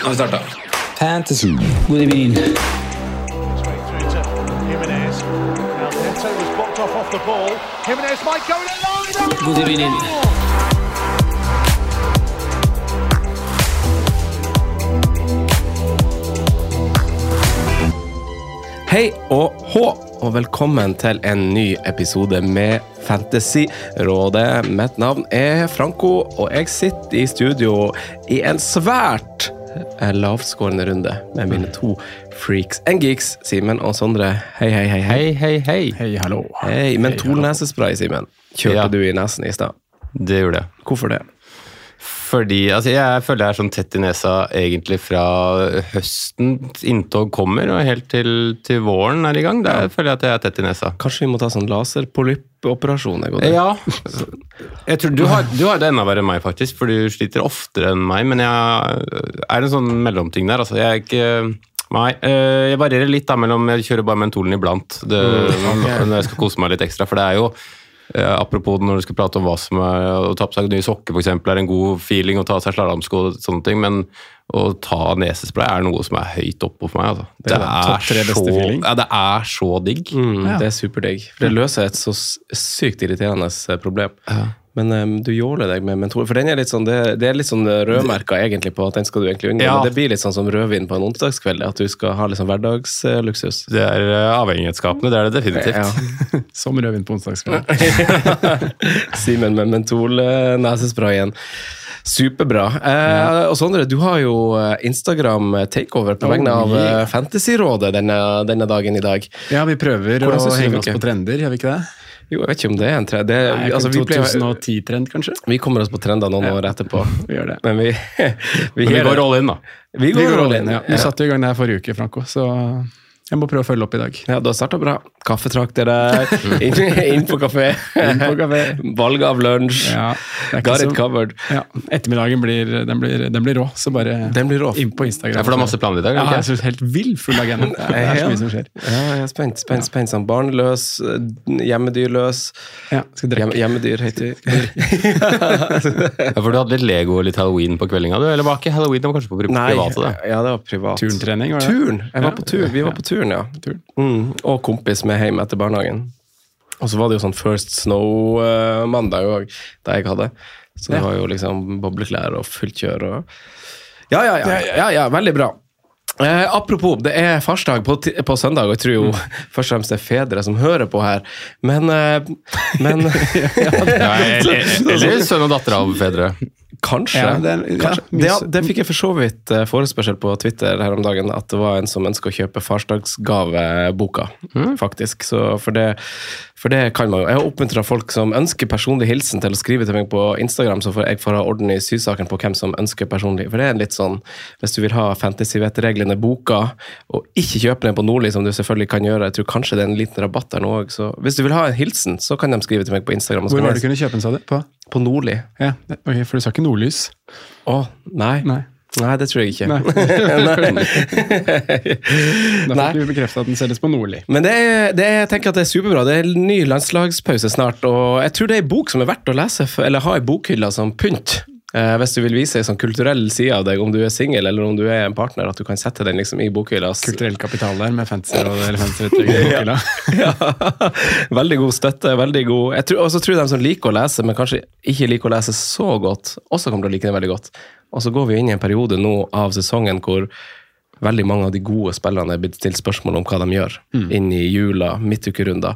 Nå har vi starta. Fantasy. God evening. God evening. Hei og hå, og velkommen til en ny episode med Fantasyrådet. Mitt navn er Franco, og jeg sitter i studio i en svært lavskårende runde med mine to freaks and geeks, Simen og Sondre. Hei, hei, hei. Hei, hei, hei. Hei, hallo. hei. Mentolnesespray, Simen. Kjørte Ja. du i nesen i stad? Det gjorde jeg. Hvorfor det? Fordi altså, jeg føler jeg er sånn tett i nesa egentlig fra høsten inntog kommer, og helt til, til våren er i gang. Der føler jeg at jeg er tett i nesa. Kanskje vi må ta sånn laserpolyppoperasjon? Ja. Jeg tror du har, du har det enda verre enn meg, faktisk, for du sliter oftere enn meg. Men jeg er en sånn mellomting der. altså. Jeg er ikke Nei. eh, Jeg varierer litt da mellom Jeg kjører bare mentolen iblant det, når jeg skal kose meg litt ekstra. For det er jo eh, Apropos når du skal prate om hva som er å ta på seg nye sokker, for eksempel, er en god feeling å ta av seg slalåmsko og sånne ting. Men å ta nesespray er noe som er høyt oppe for meg. Altså. Det er det er, så, feeling. ja, det er så digg. Mm, Det er superdigg. For det løser et så sykt irriterende problem. problem. Men um, du jåler deg med mentol. For den er litt sånn, det, det er litt sånn rødmerka egentlig på at den skal du egentlig unngå. Ja. Det blir litt sånn som rødvin på en onsdagskveld. At du skal ha litt sånn hverdagsluksus. Det er eh, avhengighetsskapende, det er det definitivt. Som rødvin på onsdagskveld. Simen med mentol-nesesprayen. Superbra. Eh, og Sondre, du har jo eh, Instagram takeover på vegne av eh. Fantasyrådet denne, denne dagen i dag. Ja, vi prøver Hvordan å henge oss på trender, gjør vi ikke det? Jo, jeg vet ikke om det er en trend. Det, Nei, altså, 2010-trend, kanskje? vi kommer oss på trender noen Ja. år etterpå. Vi gjør det. Men vi, vi, Men vi går all in, da. Vi Vi går, går all in, ja. Vi satte i gang det her forrige uke, Franco, så jeg må prøve å følge opp i dag. Ja, du har starta bra. Kaffetrakter der, inn, inn på kafé. Inn på kafé. Valg av lunsj. Ja, Got it covered. Ja, ettermiddagen blir, den blir, den blir rå, så bare Den blir rå. inn på Instagram. Ja, for du har masse planer i dag, Ja, jeg er helt vill full agenda. Det er, så mye som skjer. Ja, jeg er spent. spent, spent sånn Barnløs, hjemmedyrløs. Ja, skal Hjem, drikke. hjemmedyr heter Ja, for du hadde litt Lego og litt halloween på kveldinga, du? Eller var ikke halloween, det var kanskje på pri- Nei, private? det? ja, det var privat. Turntrening, var det? Turn! Jeg var på tur. Vi var på turen, ja. Turen. Mm. Og kompis med hjem etter barnehagen. Og så var det jo sånn First Snow-mandag òg, da jeg hadde. Så det var jo liksom bobleklær og fullt kjør og Ja, ja, ja. ja, ja veldig bra. Eh, apropos, det er farsdag på, på søndag, og jeg tror jo først og fremst det er fedre som hører på her. Men, eh, men Ja, ja, eller sønn og datter av fedre. Kanskje. Ja, det er- ja, Kanskje. mye Det, det fikk jeg for så vidt eh, forespørsel på Twitter her om dagen, at det var en som ønsker å kjøpe farsdagsgaveboka, faktisk. Så for det, for det kan man jo. Jeg har oppmuntra folk som ønsker personlig hilsen til å skrive til meg på Instagram, så får jeg får ha orden i sysaken på hvem som ønsker personlig. For det er litt sånn, hvis du vil ha fantasy-vettreglene boka, og ikke kjøpe den på Nordli, som du selvfølgelig kan gjøre, jeg tror kanskje det er en liten rabatt der nå òg, så hvis du vil ha en hilsen, så kan de skrive til meg på Instagram. Hvor var det du kunne kjøpe den, sa du? På? På Nordli. Ja, okay, For du sa ikke nordlys? Å, nei. Nei. Nei, det tror jeg ikke. Nei. Da får fikk du bekreftet at den selges på Nordli. Men det det jeg tenker at det er superbra. Det er ny landslagspause snart, og jeg tror det er en bok som er verdt å lese, eller ha i bokhylla som pynt. Eh, hvis du vil vise en sånn kulturell side av deg, om du er singel eller om du er en partner, at du kan sette den liksom i bokhylla. Kulturell kapital der, med fancy og eller fancy rettlegger. ja. Veldig god støtte. veldig god. Jeg tror, og så tror jeg de som liker å lese, men kanskje ikke liker å lese så godt, også kommer til å like den veldig godt. Og så går vi inn i en periode nå av sesongen hvor veldig mange av de gode spillerne er blitt stilt spørsmål om hva de gjør inn i jula, midtukerunder.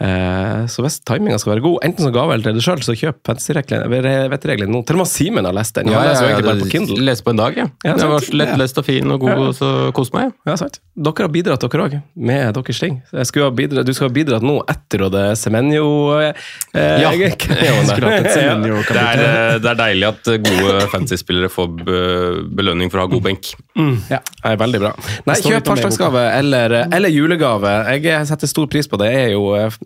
Eh, så hvis timinga skal være god, enten som gave eller til deg sjøl, så kjøp fantasy-vettreglene nå. Til og med Simen har lest den. Ja, Han leser jo egentlig bare på Kindle. Les på en dag, ja. Ja, det var lettlest og fin og god, så kos meg. Ja, sant. Dere har bidratt, dere òg, med deres ting. Jeg skulle ha bidratt, du skal ha bidratt nå etter og det Semenyo eh, Ja. jeg- Skulle hatt et Det er, det er deilig at gode fancy-spillere får belønning for å ha god benk. Ja. Nei, veldig bra. Nei, Kjøp farsdagsgave eller, eller julegave. Jeg setter stor pris på det. Jeg er jo, eh,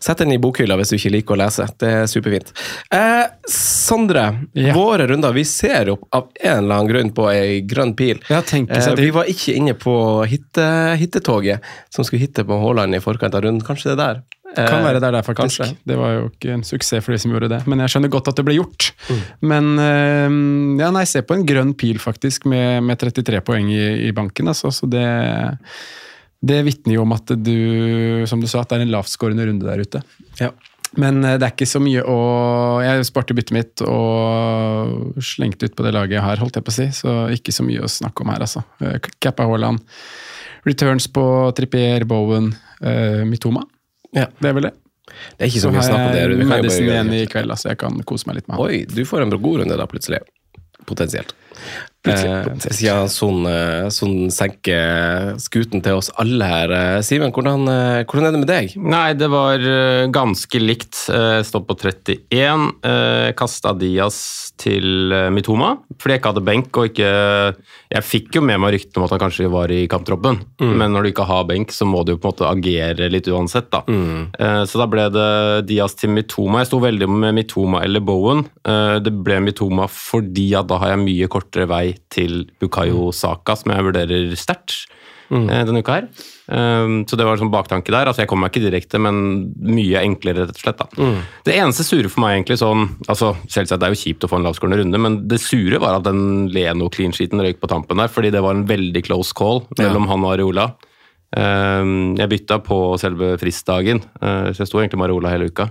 Sett den i bokhylla hvis du ikke liker å lese. Det er superfint. Eh, Sondre, Ja. våre runder. Vi ser jo av en eller annen grunn på ei grønn pil. Ja, Eh, vi var ikke inne på hitte, hittetoget som skulle hitte på Haaland i forkant av runden. Kanskje det er der? Eh, Kan være der, der faktisk. kanskje. Det var jo ikke en suksess for de som gjorde det, men jeg skjønner godt at det ble gjort. Mm. Men eh, ja, nei, se på en grønn pil, faktisk, med, med 33 poeng i, i banken. Altså, så det, det vitner jo om at du, som du sa, at det er en lavtskårende runde der ute. Ja. Men eh, det er ikke så mye å Jeg sparte byttet mitt og slengte ut på det laget jeg har, holdt jeg på å si. Så ikke så mye å snakke om her, altså. Eh, Kappa Haaland. Returns på Trippier, Bowen, Mitoma. Ja. Det er vel det. Det er ikke så mye snakk om det. jo Madison igjen i kveld, så jeg kan kose meg litt med han. Oi, du får en god runde da, plutselig. Potensielt. Plutselig, Eh, siden Son, eh, Son senker skuten til oss alle her. Eh, Simen, hvordan, eh, hvordan er det med deg? Nei, det var eh, ganske likt. Stå på 31. eh, Kasta Diaz til Mitoma, fordi jeg ikke hadde benk. og ikke... Jeg fikk jo med meg ryktene om at han kanskje var i kamptroppen, men når du ikke har benk, så må du jo på en måte agere litt uansett. da. Mm. Så da ble det Diaz til Mitoma. Jeg sto veldig med Mitoma eller Bowen. Eh, Det ble Mitoma fordi at da har jeg mye kortere vei til Bukayo Saka, som jeg vurderer sterkt eh, denne uka her. Um, så det var sånn baktanke der. Altså, jeg kommer meg ikke direkte, men mye enklere, rett og slett. da. Det eneste sure for meg, egentlig, sånn altså, Selvsagt det er jo kjipt å få en lavskårende runde, men det sure var at den Leno-clean-sheeten røyk på tampen der, fordi det var en veldig close call mellom han og Areola. Um, jeg bytta på selve fristdagen, uh, så jeg sto egentlig med Areola hele uka.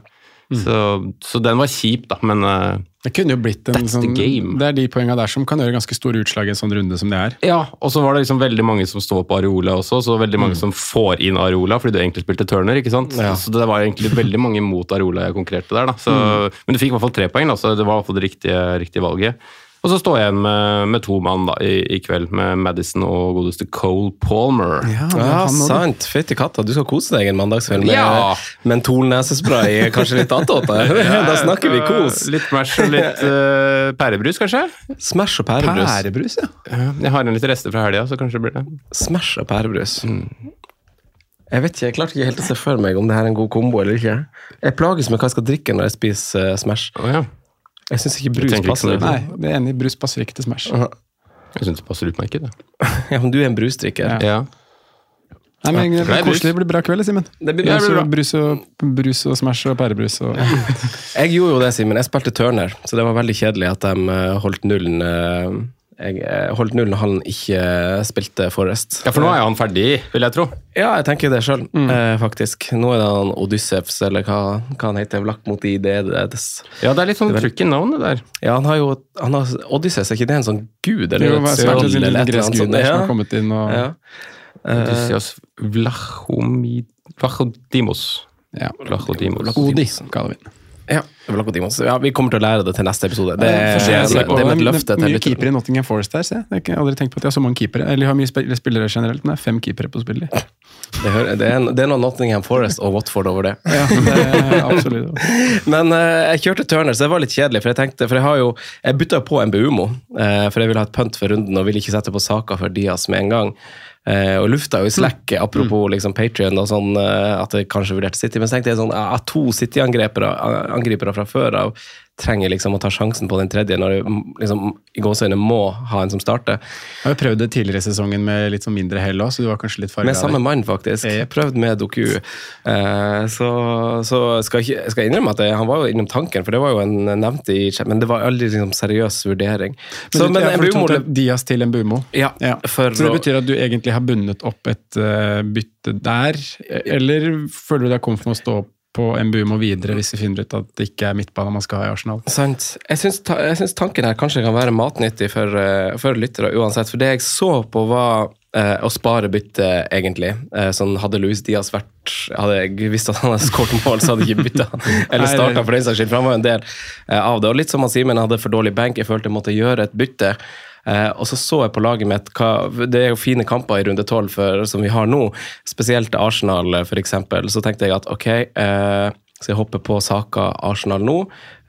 Så, så den var kjip, da, men uh, Det kunne jo blitt en That's sånn. Det er de poengene der som kan gjøre ganske store utslag i en sånn runde som det er. Ja, og så var det liksom veldig mange som står på Areola også, så veldig mange som får inn Areola fordi du egentlig spilte Turner, ikke sant? Så det var egentlig veldig mange mot Areola jeg konkurrerte der, da. Så, Men du fikk i hvert fall tre poeng, da, så det var i hvert fall det riktige, riktige valget. Og så står jeg igjen med, med to mann da, i, i kveld, med Madison og godeste Cole Palmer. er Ja, også. sant. Fytti katta, du skal kose deg en mandagskveld med Ja. mentolnesespray, kanskje litt attåt. Da snakker vi kos. Litt Smash og litt uh, pærebrus, kanskje? Smash og pærebrus. Pærebrus, ja. Jeg har en litt rester fra helga, så kanskje det blir det. Smash og pærebrus. Jeg vet ikke, jeg klarte ikke helt å se for meg om det her er en god kombo eller ikke. Jeg plages med hva jeg skal drikke når jeg spiser uh, Smash. Oh, ja. Jeg syns ikke brus ikke passer. så. Nei, det er enig. Brus passer ikke til Smash. Jeg syns det passer utmerket, det. Ja, men du er en brusdrikker. Ja. Ja. Nei, men Det det er blir koselig. Det blir bra kveld, Simen. Det blir det blir bra. Brus og, brus og Smash og pærebrus. Og, Jeg gjorde jo det, Simen. Jeg spilte Turner, så det var veldig kjedelig at de eh, holdt nullen. Eh, Jeg eh, holdt null når han ikke spilte Forest. ja, for nå er han ferdig, vil jeg tro. Ja, jeg tenker det sjøl, faktisk. Nå er det han Odyssevs, eller hva, hva han heter. Lagt mot IDDs. Ja, det er litt sånn trykk i navnet der. Ja, han har jo han har, Odysseus, er ikke det en sånn gud? Eller jo, et er søl, eller et eller gresk annet sånt? som har kommet inn og Ja. Odysseus Vlachomid Vlachodimos. ja. Vlachodimos. Odi, kaller vi den. Ja, ja, vi kommer til å lære det til neste episode. Det, Ja, er- det, er- det er med et løfte til Mye keepere i Nottingham Forest her, se. Jeg har aldri tenkt på at de har så mange keepere. Eller de har mye spillere generelt, men det er fem keepere på spillet. Det, hører- det, er, det er noe Nottingham Forest og Watford over det. Ja, det absolutt. Men uh, jeg kjørte Turner, så det var litt kjedelig. For jeg tenkte, for jeg har jo, jeg bytta på en Bumo, uh, for jeg ville ha et pønt for runden og ville ikke sette på saker for Diaz med en gang. Eh, og lufta jo i slack, apropos liksom Patrion og sånn, eh, at det kanskje vurderte City. Men så tenkte jeg sånn, ja, to City-angripere angripere fra før av trenger liksom å ta sjansen på den tredje når du liksom, i gåseøyne må ha en som starter. Jeg har prøvd det tidligere i sesongen med litt sånn mindre hell òg, så du var kanskje litt farga Med samme mann, faktisk. Yep. Prøvd med Doku. Eh, så så skal jeg, skal, jeg innrømme at jeg, han var jo innom tanken, for det var jo en nevnt i men det var aldri liksom seriøs vurdering. Men, Så, du, men ja, for du Bumo Dias deg til en Bumo. Ja, Ja. Så det betyr at du egentlig har bundet opp et uh, bytte der, eller føler du deg komfortabel med å stå på Mbumo videre hvis vi finner ut at det ikke er midtbane man skal ha i Arsenal? Sant. Jeg syns, ta- tanken her kanskje kan være matnyttig for, eh, for lyttere uansett. For det jeg så på, var eh, å spare bytte, egentlig. Eh, sånn hadde Louis Diaz vært Hadde jeg visst at han hadde skåret mål, så hadde jeg ikke bytta. Eller starta for den saks skyld, for han var jo en del eh, av det. Og litt som Simen hadde for dårlig bank, jeg følte jeg måtte gjøre et bytte. Eh, og så så jeg på laget mitt hva, Det er jo fine kamper i runde tolv som vi har nå, spesielt Arsenal f.eks. Så tenkte jeg at ok, eh, så jeg hopper på Saka Arsenal nå,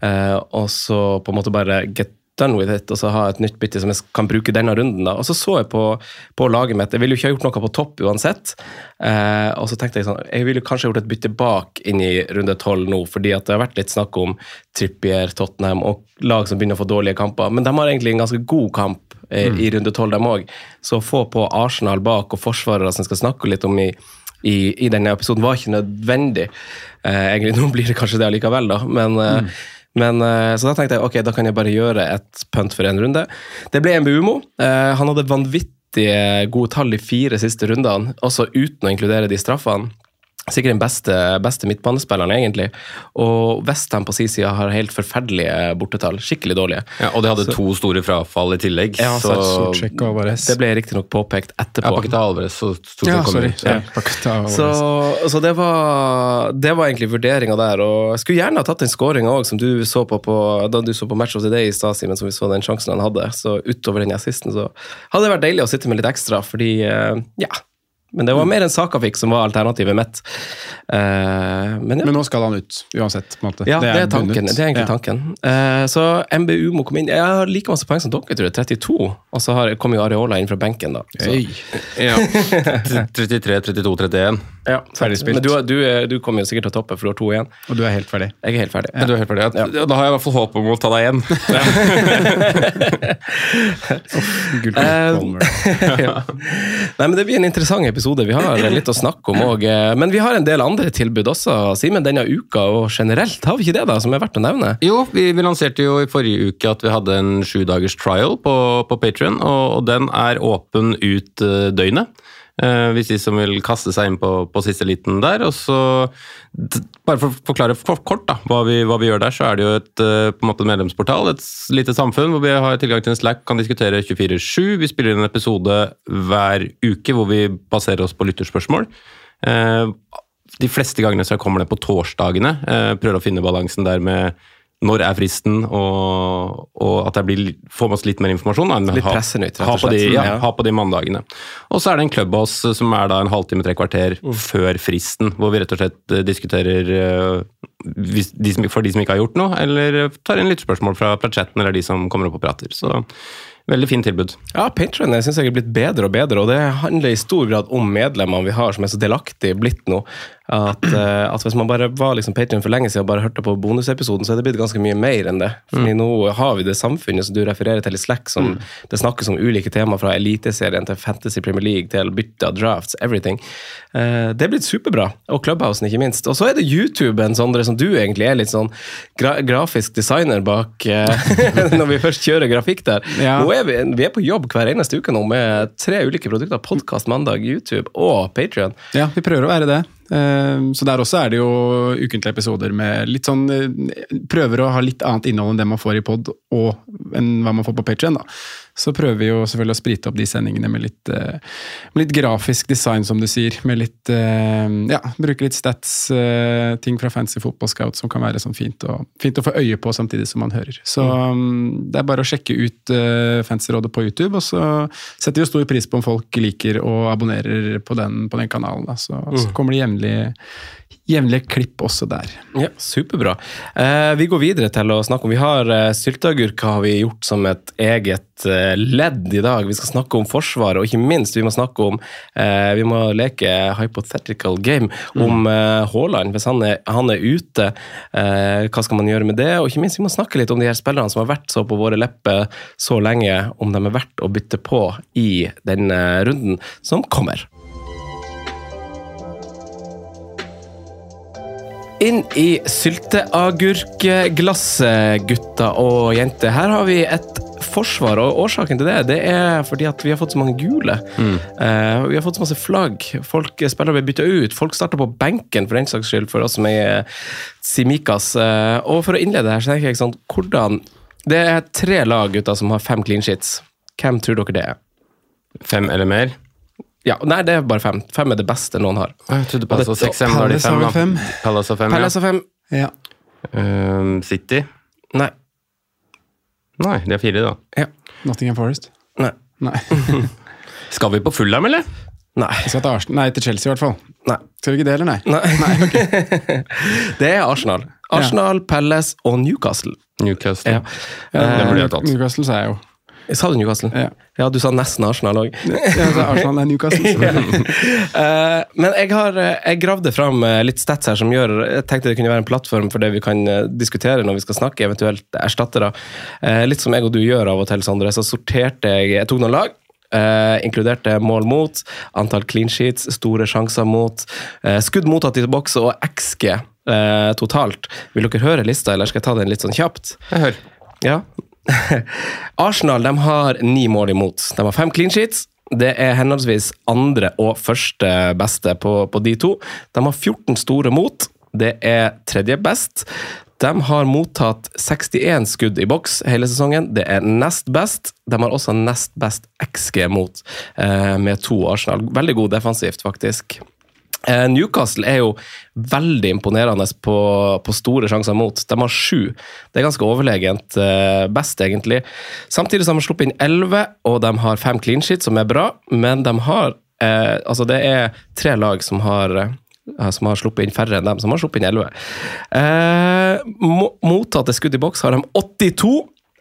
eh, og så på en måte bare get done with it, og så ha et nytt bytte som jeg kan bruke denne runden. da. Og så så jeg på, på laget mitt. Jeg ville jo ikke ha gjort noe på topp uansett. Eh, og så tenkte jeg sånn, jeg ville kanskje gjort et bytte bak inn i runde tolv nå, fordi at det har vært litt snakk om Trippier, Tottenham og lag som begynner å få dårlige kamper. Men de har egentlig en ganske god kamp eh, i runde tolv, dem òg. Så å få på Arsenal bak og forsvarere som skal snakke litt om i i, i denne episoden var ikke nødvendig. Eh, egentlig Nå blir det kanskje det allikevel, da, men, eh, men eh, Så da tenkte jeg ok, da kan jeg bare gjøre et punt for én runde. Det ble en Bumo. Eh, han hadde vanvittige gode tall i fire siste rundene, også uten å inkludere de straffene. Sikkert den beste, beste midtbanespilleren, egentlig. Og Westham på sin side har helt forferdelige bortetall. Skikkelig dårlige. Ja, og de hadde to store frafall i tillegg. Ja, så så Alvarez. Det ble riktignok påpekt ja, etterpå. Paketa Alvarez så stort Ja, sorry. ut. Ja. Ja, Så, så det, var, det var egentlig vurderinga der. Og jeg skulle gjerne ha tatt den skåringa òg, som du så på, på da du så på Match of the Day i stad, Simen, som vi så den sjansen han hadde. Så utover den assisten, så hadde det vært deilig å sitte med litt ekstra, fordi eh, Ja. Men det var mer enn Saka fikk som var alternativet mitt. Uh, men ja. Men nå skal han ut, uansett. på en måte. Ja, det er, tanken. Det er egentlig Ja. tanken. Uh, så MBU må komme inn. Jeg har like masse poeng som dere, tror jeg. 32. Og så kom kommer jo Areola inn fra benken, da. Så, Ja. 33, 32, 31. ja, Ferdig spilt. Men du, du, du kommer jo sikkert til å toppe, for du har to igjen. Og du er helt ferdig. Jeg er helt ferdig. Du er helt ferdig. Ja. Da har jeg i hvert fall håp om å ta deg igjen. Gull Eh, ja. Nei, men Det blir en interessant episode. Vi har litt å snakke om òg. Men vi har en del andre tilbud også, Simen, denne uka. Og generelt, har vi ikke det da, som er verdt å nevne? Jo, vi, vi lanserte jo i forrige uke at vi hadde en sju dagers trial på, på Patrion, og, og den er åpen ut eh, døgnet. Eh, hvis de som vil kaste seg inn på, på siste liten der. og så Bare for å forklare for, kort da, hva vi, hva vi gjør der, så er det jo et eh, på en måte medlemsportal, et lite samfunn hvor vi har tilgang til en Slack, kan diskutere 24-7. Vi spiller inn en episode hver uke hvor vi baserer oss på lytterspørsmål. Eh, de fleste gangene så kommer det på torsdagene. Prøver å finne balansen der med når er fristen, og, og at jeg blir, får med oss litt mer informasjon. da, Litt ha- pressenytt, rett og ha på de, slett. ja, Ja. ha på de mandagene. Og så er det en Clubhouse som er da en halvtime, tre kvarter Mm. før fristen, hvor vi rett og slett eh, diskuterer eh, de som, for de som ikke har gjort noe, eller tar inn litt spørsmål fra, fra chatten eller de som kommer opp og prater. Så veldig fint tilbud. Ja, Patron syns jeg er blitt bedre og bedre, og det handler i stor grad om medlemmene vi har, som er så delaktige blitt nå. At, eh, at Hvis man bare var liksom Patrion for lenge siden og bare hørte på bonusepisoden, så er det blitt ganske mye mer enn det. Fordi nå har vi det samfunnet som du refererer til i Slack, som det snakkes om ulike temaer fra Eliteserien til Fantasy Premier League til bytte av drafts, everything. Eh, det er blitt superbra. Og Clubhousen, ikke minst. Og så er det YouTuben, Sondre, som du egentlig er litt sånn gra grafisk designer bak eh, når vi først kjører grafikk der. Ja. Nå er vi, vi er på jobb hver eneste uke nå med tre ulike produkter. Podkast mandag, YouTube og Patrion. Ja, vi prøver å være det. Eh, Så der også er det jo ukentlige episoder med litt sånn eh, Prøver å ha litt annet innhold enn det man får i pod, og enn hva man får på Patreon da. Så prøver vi jo selvfølgelig å sprite opp de sendingene med litt, eh, med litt grafisk design, som du sier. Med litt eh, Ja, bruke litt stats, eh, ting fra Fancy Football Scout som kan være sånn fint, og, fint å få øye på samtidig som man hører. Så mm, det er bare å sjekke ut Fancyrådet på YouTube, og så setter vi jo stor pris på om folk liker og abonnerer på den, på den kanalen. Da. Så, så kommer det jevnlig jevnlige klipp også der. Ja, Superbra. Eh, vi går videre til å snakke om Vi har eh, sylteagurker har vi gjort som et eget eh, ledd i dag. Vi skal snakke om Forsvaret, og ikke minst vi må snakke om eh, Vi må leke hypothetical game om eh, Haaland. Hvis han er, han er ute, eh, hva skal man gjøre med det? Og ikke minst vi må snakke litt om de her spillerne som har vært så på våre lepper så lenge, om de er verdt å bytte på i denne runden som kommer. Inn i sylteagurkglasset, gutter og jenter. Her har vi et forsvar, og årsaken til det det er fordi at vi har fått så mange gule. Eh, vi har fått så masse flagg. Folk spiller blir bytta ut. Folk starter på benken for den saks skyld, for oss som er Simikas. Uh, og for å innlede her, så tenker jeg sånn hvordan Det er tre lag gutter som har fem clean sheets. Hvem tror dere det er? Fem eller mer. Ja, nei, det er bare fem. Fem er det beste noen har. Jeg trodde Palace var 6-5, da er de fem, har da. fem. Palace har fem, Palace ja. har fem. Ja. Um, City? Nei. Nei, de er fire, da. Ja. Nottingham Forest. Nei. Nei. Skal vi på Fullham, eller? Nei. Vi skal til, Arsenal. Nei, til Chelsea, i hvert fall. Nei. Skal vi ikke det, eller nei? Nei. det er Arsenal. Arsenal, Palace og Newcastle. Newcastle. Ja. Det burde jeg tatt. Newcastle sa jeg jo. Sa du Newcastle? Ja. Ja, du sa nesten Arsenal òg. Ja, Arsenal er Newcastle. Eh, men jeg har eh, jeg gravde fram eh, litt stats her som gjør Jeg tenkte det kunne være en plattform for det vi kan diskutere når vi skal snakke eventuelt erstattere. Eh, litt som jeg og du gjør av og til, Sondre, så sorterte jeg Jeg tok noen lag. eh, inkluderte mål mot, antall clean sheets, store sjanser mot, eh, skudd mottatt i boks og XG eh, totalt. Vil dere høre lista, eller skal jeg ta den litt sånn kjapt? Jeg hører. Ja. Arsenal de har ni mål imot. De har fem clean sheets. Det er henholdsvis andre og første beste på, på de to. De har 14 store mot. Det er tredje best. De har mottatt 61 skudd i boks hele sesongen. Det er nest best. De har også nest best XG mot, eh, med to Arsenal. Veldig god defensivt, faktisk. Eh, Newcastle er jo veldig imponerende på, på store sjanser mot. De har sju. Det er ganske overlegent eh, best, egentlig. Samtidig som de har sluppet inn elleve, og de har fem clean sheet, som er bra, men de har eh, Altså, det er tre lag som har eh, som har sluppet inn færre enn dem, som har sluppet inn 11. Eh, mo- mottatte skudd i boks har de 82.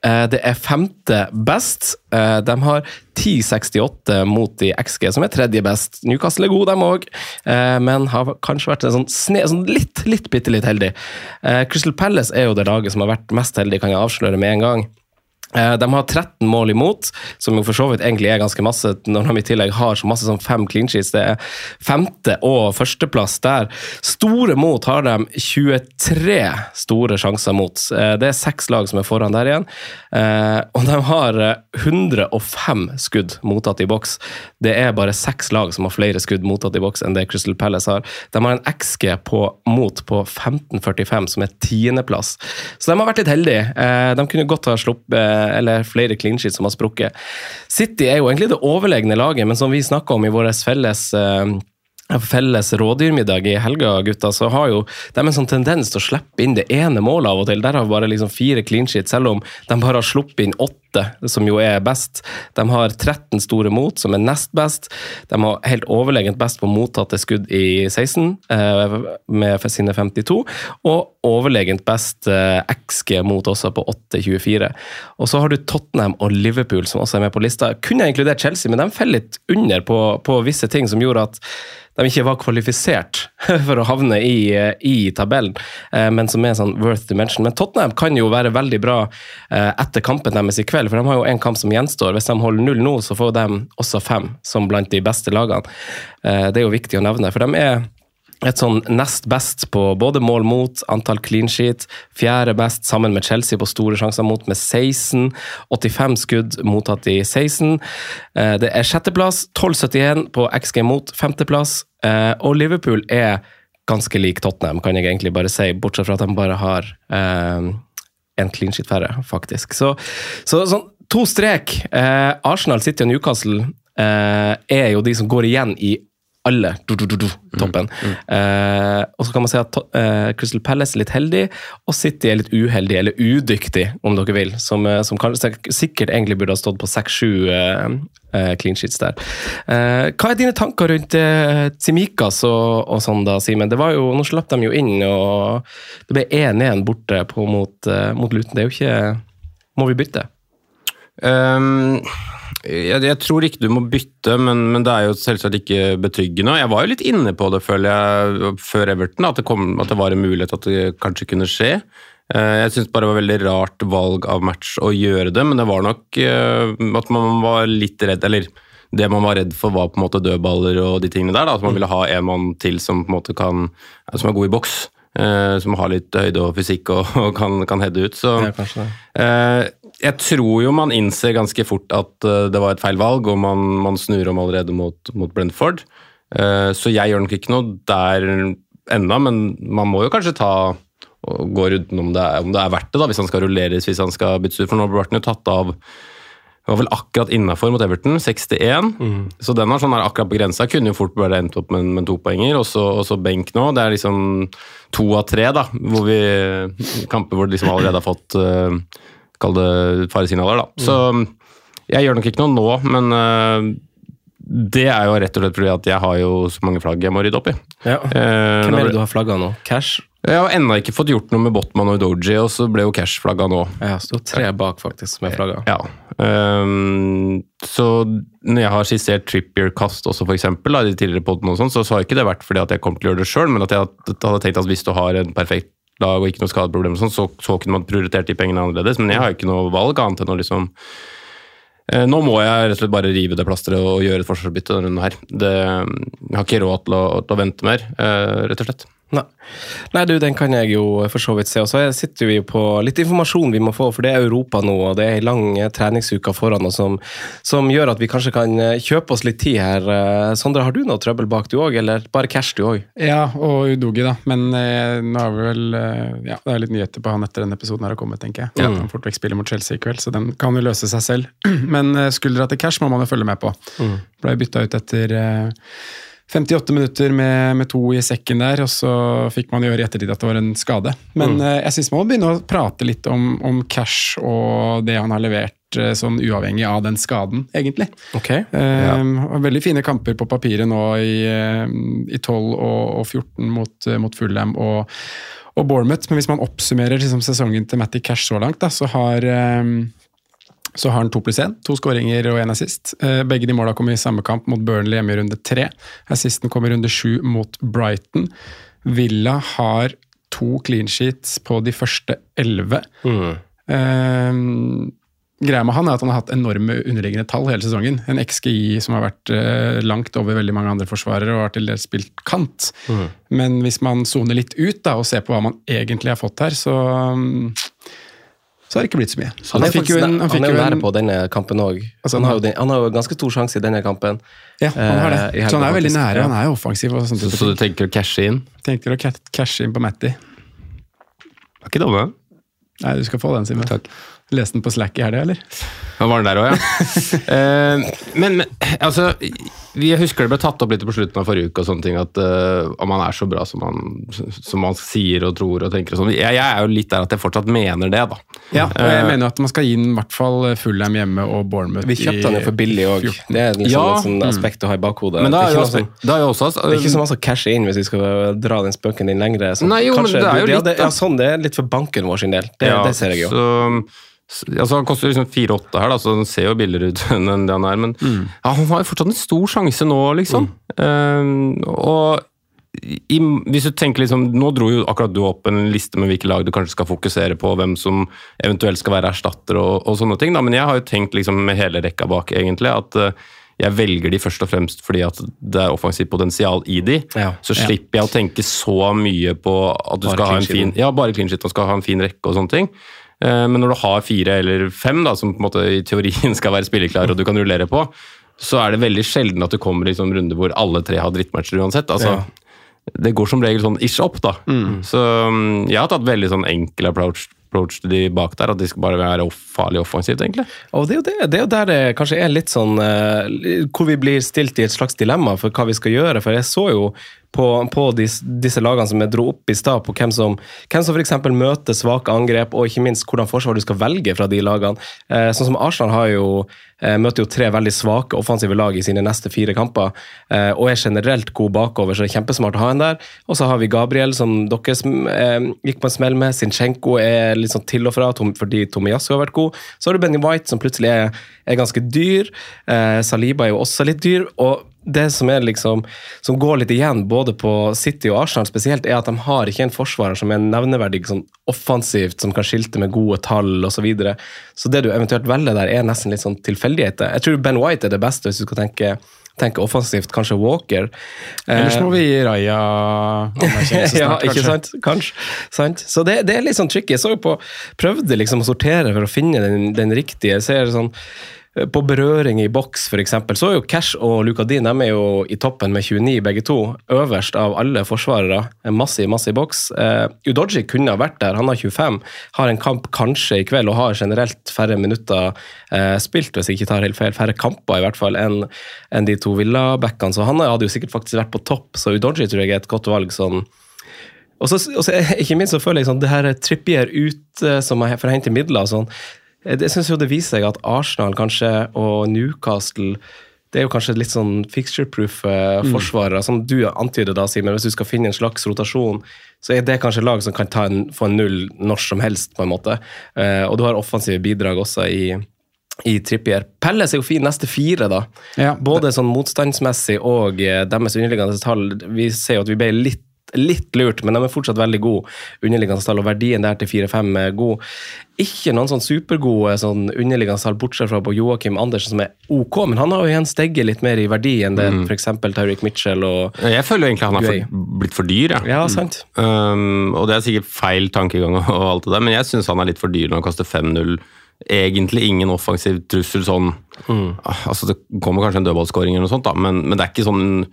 Eh, det er femte best. Eh, de har 10,68 mot de XG, som er tredje best. Newcastle er god, dem òg, eh, men har kanskje vært sånn, sne, sånn litt, litt bitte litt heldig. Crystal Palace er jo det laget som har vært mest heldig, kan jeg avsløre med en gang. Eh, De har 13 mål imot, som jo for så vidt egentlig er ganske masse når de i tillegg har så masse som fem clean sheets. Det er femte- og førsteplass der. Store mot har de 23 store sjanser mot. Eh, Det er seks lag som er foran der igjen. Eh, Og de har eh, 105 skudd mottatt i boks. Det er bare seks lag som har flere skudd mottatt i boks enn det Crystal Palace har. De har en XG på, mot på 15,45, som er tiendeplass. Så de har vært litt heldige. De kunne godt ha sluppet eller flere clean sheets som har sprukket. City er jo egentlig det overlegne laget, men som vi snakka om i vår felles eh, felles rådyrmiddag i helga, gutta, så har jo de en sånn tendens til å slippe inn det ene målet av og til. Der har vi bare liksom fire clean sheets, selv om de bare har sluppet inn åtte, som jo er best. De har 13 store mot, som er nest best. De har helt overlegent best på mottatte skudd i 16, eh, med sine 52, og overlegent best eh, XG mot også på 8-24. Og så har du Tottenham og Liverpool, som også er med på lista. Kunne jeg inkludert Chelsea, men de faller litt under på, på visse ting som gjorde at de ikke var kvalifisert for å havne i, i tabellen, eh, men som er sånn worth to mention. Men Tottenham kan jo være veldig bra eh, etter kampen deres i kveld, for de har jo en kamp som gjenstår. Hvis de holder null nå, så får de også fem, som blant de beste lagene. Eh, Det er jo viktig å nevne, for de er et sånn nest best på både mål mot, antall clean sheet. Fjerde best sammen med Chelsea på store sjanser mot med 16. 85 skudd mottatt i 16. Eh, Det er sjetteplass, 12,71 på XG mot femteplass. Eh, Og Liverpool er ganske lik Tottenham, kan jeg egentlig bare si, bortsett fra at de bare har eh, en clean sheet færre, faktisk. Så, så sånn to strek. Arsenal, City og Newcastle er jo de som går igjen i alle du, du, du, du, toppen. Eh, og så kan man si at eh, Crystal Palace er litt heldig, og City er litt uheldig, eller udyktig, om dere vil. Som, eh, som kanskje, sikkert egentlig burde ha stått på 6-7 eh, eh, clean sheets der. Eh, hva er dine tanker rundt eh, Tsimikas og, og sånn, da, Simen? Det var jo, Nå slapp de jo inn, og det ble 1-1 borte på, mot, mot Luton. Det er jo ikke Må vi bytte? Ehm, jeg, jeg tror ikke du må bytte, men, men det er jo selvsagt ikke betryggende. Jeg var jo litt inne på det, føler jeg, før Everton, at det, kom, at det var en mulighet at det kanskje kunne skje. Eh, Jeg syns bare det var veldig rart valg av match å gjøre det, men det var nok eh, at man var litt redd, eller det man var redd for var på en måte dødballer og de tingene der. Da, at man ville ha en mann til som på en måte kan, som er god i boks. eh, Som har litt høyde og fysikk og, og kan, kan heade ut. Så er kanskje det. Eh, jeg tror jo man innser ganske fort at eh, det var et feil valg, og man, man snur om allerede mot, mot Brentford. Eh, så jeg gjør nok ikke noe der ennå, men man må jo kanskje ta og gå runden om det, er, om det er verdt det, da, hvis han skal rulleres, hvis han skal byttes ut. For nå ble han jo tatt av det var vel akkurat innafor mot Everton, 61. Så den var sånn der akkurat på grensa. Kunne jo fort bare endt opp med, med to poenger. Og så, og så benk nå. Det er liksom to av tre, da. Hvor vi, kamper hvor de liksom allerede har fått uh, Kall det faresignaler, da. Så jeg gjør nok ikke noe nå, men uh, det er jo rett og slett fordi at jeg har jo så mange flagg jeg må rydde opp i. Ja. Uh, Hvem er det du har flagga nå? Cash? Jeg har ennå ikke fått gjort noe med Botman og Doji, og så ble jo Cash flagga nå. Jeg står tre bak, faktisk, med flagga. Ja. Um, så når jeg har skissert Trippier-kast også, for eksempel, da, i tidligere podene og sånn, så, så har ikke det vært fordi at jeg kommer til å gjøre det sjøl, men at jeg hadde tenkt at hvis du har en perfekt lag og ikke noe skadeproblem, og sånn, så, så kunne man prioritert de pengene annerledes. Men jeg har ikke noe valg annet enn å liksom Eh, Nå må jeg rett og slett bare rive det plasteret og gjøre et forsvarsbytte denne runden her. Det, jeg har ikke råd til å, til å vente mer, eh, rett og slett. Nei. Nei, du, den kan jeg jo for så vidt se. Og så sitter vi jo på litt informasjon vi må få, for det er Europa nå, og det er ei lang eh, treningsuke foran oss som, som gjør at vi kanskje kan eh, kjøpe oss litt tid her. Eh, Sondre, har du noe trøbbel bak du òg, eller bare cash du òg? Ja, og Udogi, da. Men eh, nå har vi vel eh, Ja, det er litt nyheter på han etter denne episoden her har kommet, tenker jeg. Ja. Han fort vekk spiller mot Chelsea i kveld, så den kan jo løse seg selv. Men eh, skuldra til Cash må man jo følge med på. Ble bytta ut etter eh, 58 minutter med, med to i sekken der, og så fikk man gjøre i ettertid at det var en skade. Men mm. jeg syns man må begynne å prate litt om, om Cash og det han har levert, eh, sånn uavhengig av den skaden, egentlig. Okay. Ja. Um, Veldig fine kamper på papiret nå i, eh, i 12 og, og 14 mot, eh, mot Fulham og, og Bournemouth. Men hvis man oppsummerer liksom, sesongen til Matty Cash så langt, da, så har eh, så har han to pluss én. To skåringer og én assist. Eh, Begge de måla kom i samme kamp mot Burnley hjemme i runde tre. Assisten kom i runde sju mot Brighton. Villa har to clean sheets på de første elleve. Eh, greia med han er at han har hatt enorme underliggende tall hele sesongen. En XGI som har vært eh, langt over veldig mange andre forsvarere og har til dels spilt kant. Men hvis man soner litt ut da, og ser på hva man egentlig har fått her, så mm, så har det ikke blitt så mye. Han er, faktisk, en- han han, er jo nære på denne kampen òg. Altså, han, han har jo han har jo ganske stor sjanse i denne kampen. Ja, han har det. Eh, Så han er veldig nære, Ja. han er jo offensiv. og sånt. Så, så du tenker å cashe inn? Tenker å cashe inn på Matty. Er ikke dumme. Nei, du skal få den, Simen. Takk. Leste den på Slack i helga, eller? Han var den der òg, ja. uh, men, men altså Vi husker det ble tatt opp litt på slutten av forrige uke, og sånne ting, at uh, om han er så bra som han, som han sier og tror og tenker og sånn. Jeg, jeg er jo litt der at jeg fortsatt mener det, da. Ja, og jeg uh, mener at man skal gi den i hvert fall Fulham hjemme og Bournemouth. Vi kjøpte han jo for billig òg. Det er liksom Ja. et sånn aspekt å ha i bakhodet. Men da det, er jo ikke også, da er jo også det er ikke så masse cashe inn hvis vi skal dra den spøken din lengre. Så Nei, jo, men det er jo ja, litt, det, ja, sånn, det er litt for banken vår sin del. Det, Ja, det ser jeg jo. Så, altså, han koster liksom 4-8 her, da, så han ser jo billigere ut enn det han er. Men Mm. ja, han har jo fortsatt en stor sjanse nå, liksom. Eh, og i, hvis du tenker liksom, Nå dro jo akkurat du opp en liste med hvilke lag du kanskje skal fokusere på, hvem som eventuelt skal være erstatter og, og sånne ting. Da. Men jeg har jo tenkt liksom med hele rekka bak, egentlig, at uh, jeg velger de først og fremst fordi at det er offensivt potensial i de. Ja. Så slipper jeg å tenke så mye på at du Bare skal ha en fin Ja, bare clean shit og skal ha en fin rekke og sånne ting. Eh, Men når du har fire eller fem, da, som på en måte i teorien skal være spilleklare og du kan rullere på, så er det veldig sjelden at du kommer i sånn runde hvor alle tre har drittmatcher uansett. Altså, Ja. Det går som regel sånn ish opp, da. Så mm, jeg har tatt veldig sånn enkel approach, approach til de bak der, at de skal bare være off farlig offensivt, egentlig. Og det er, jo det, det er jo der det kanskje er litt sånn eh, Hvor vi blir stilt i et slags dilemma for hva vi skal gjøre. For jeg så jo på, på dis, disse lagene som jeg dro opp i stad, på hvem som, hvem som f.eks. møter svake angrep, og ikke minst hvordan forsvar du skal velge fra de lagene. Eh, sånn som Arsenal har jo, eh, møter jo tre veldig svake offensive lag i sine neste fire kamper, eh, og er generelt god bakover, så det er kjempesmart å ha en der. Og så har vi Gabriel, som dere eh, gikk på en smell med. Sinchenko er litt sånn til og fra Tom, fordi Tomiyasu har vært god. Så har du Benny White, som plutselig er, er ganske dyr. Eh, Saliba er jo også litt dyr. og det som, liksom, som går litt igjen, både på City og Arsenal spesielt, er at de har ikke en forsvarer som er nevneverdig sånn offensivt, som kan skilte med gode tall osv. Så, videre. så det du eventuelt velger der, er nesten litt sånn tilfeldigheter. Jeg tror Ben White er det beste hvis du skal tenke, tenke offensivt. Kanskje Walker. Ellers Eh, må vi gi Raja anerkjennelse ja, snart, ikke kanskje. sant? Kanskje. Sant? Så det, det er litt sånn tricky. Jeg så jo på, prøvde liksom å sortere for å finne den, den riktige. Jeg ser sånn på berøring i boks, f.eks., så er jo Cash og Luka Dean de er jo i toppen med 29, begge to. Øverst av alle forsvarere. Masse, masse i boks. Uh, Udoji kunne ha vært der, han har 25. Har en kamp kanskje i kveld, og har generelt færre minutter uh, spilt, hvis jeg ikke tar helt feil. Færre kamper i hvert fall enn en de to Villa-backene. Så han hadde jo sikkert faktisk vært på topp, så Udoji tror jeg er et godt valg. sånn og så, ikke minst så føler jeg sånn, det her Trippier ut som jeg for å hente midler og sånn. Jeg syns det viser seg at Arsenal kanskje og Newcastle det er jo kanskje litt sånn fixture-proof eh, Mm. forsvarere, som du antyder da, Simen. Hvis du skal finne en slags rotasjon, så er det kanskje lag som kan ta en, få en null når som helst, på en måte. Eh, og du har offensive bidrag også i, i Trippier. Pelles er jo fin neste fire, da. Ja, Både sånn motstandsmessig og eh, deres underliggende tall. Vi ser jo at vi ble litt Litt lurt, men de er fortsatt veldig gode. Underliggende tall, og verdien der til 4-5 er god. Ikke noen sånn supergode sånn underliggende tall, bortsett fra på Joakim Andersen, som er ok, men han har jo igjen steget litt mer i verdi enn det Mm. f.eks. Taurik Mitchell og Jeg føler egentlig han har for, blitt for dyr. Ja. Ja, sant. Um, og det er sikkert feil tankegang, og alt det der, men jeg syns han er litt for dyr når han kaster 5-0. Egentlig ingen offensiv trussel sånn mm. altså Det kommer kanskje en dødballskåring, eller noe sånt, da, men, men det er ikke sånn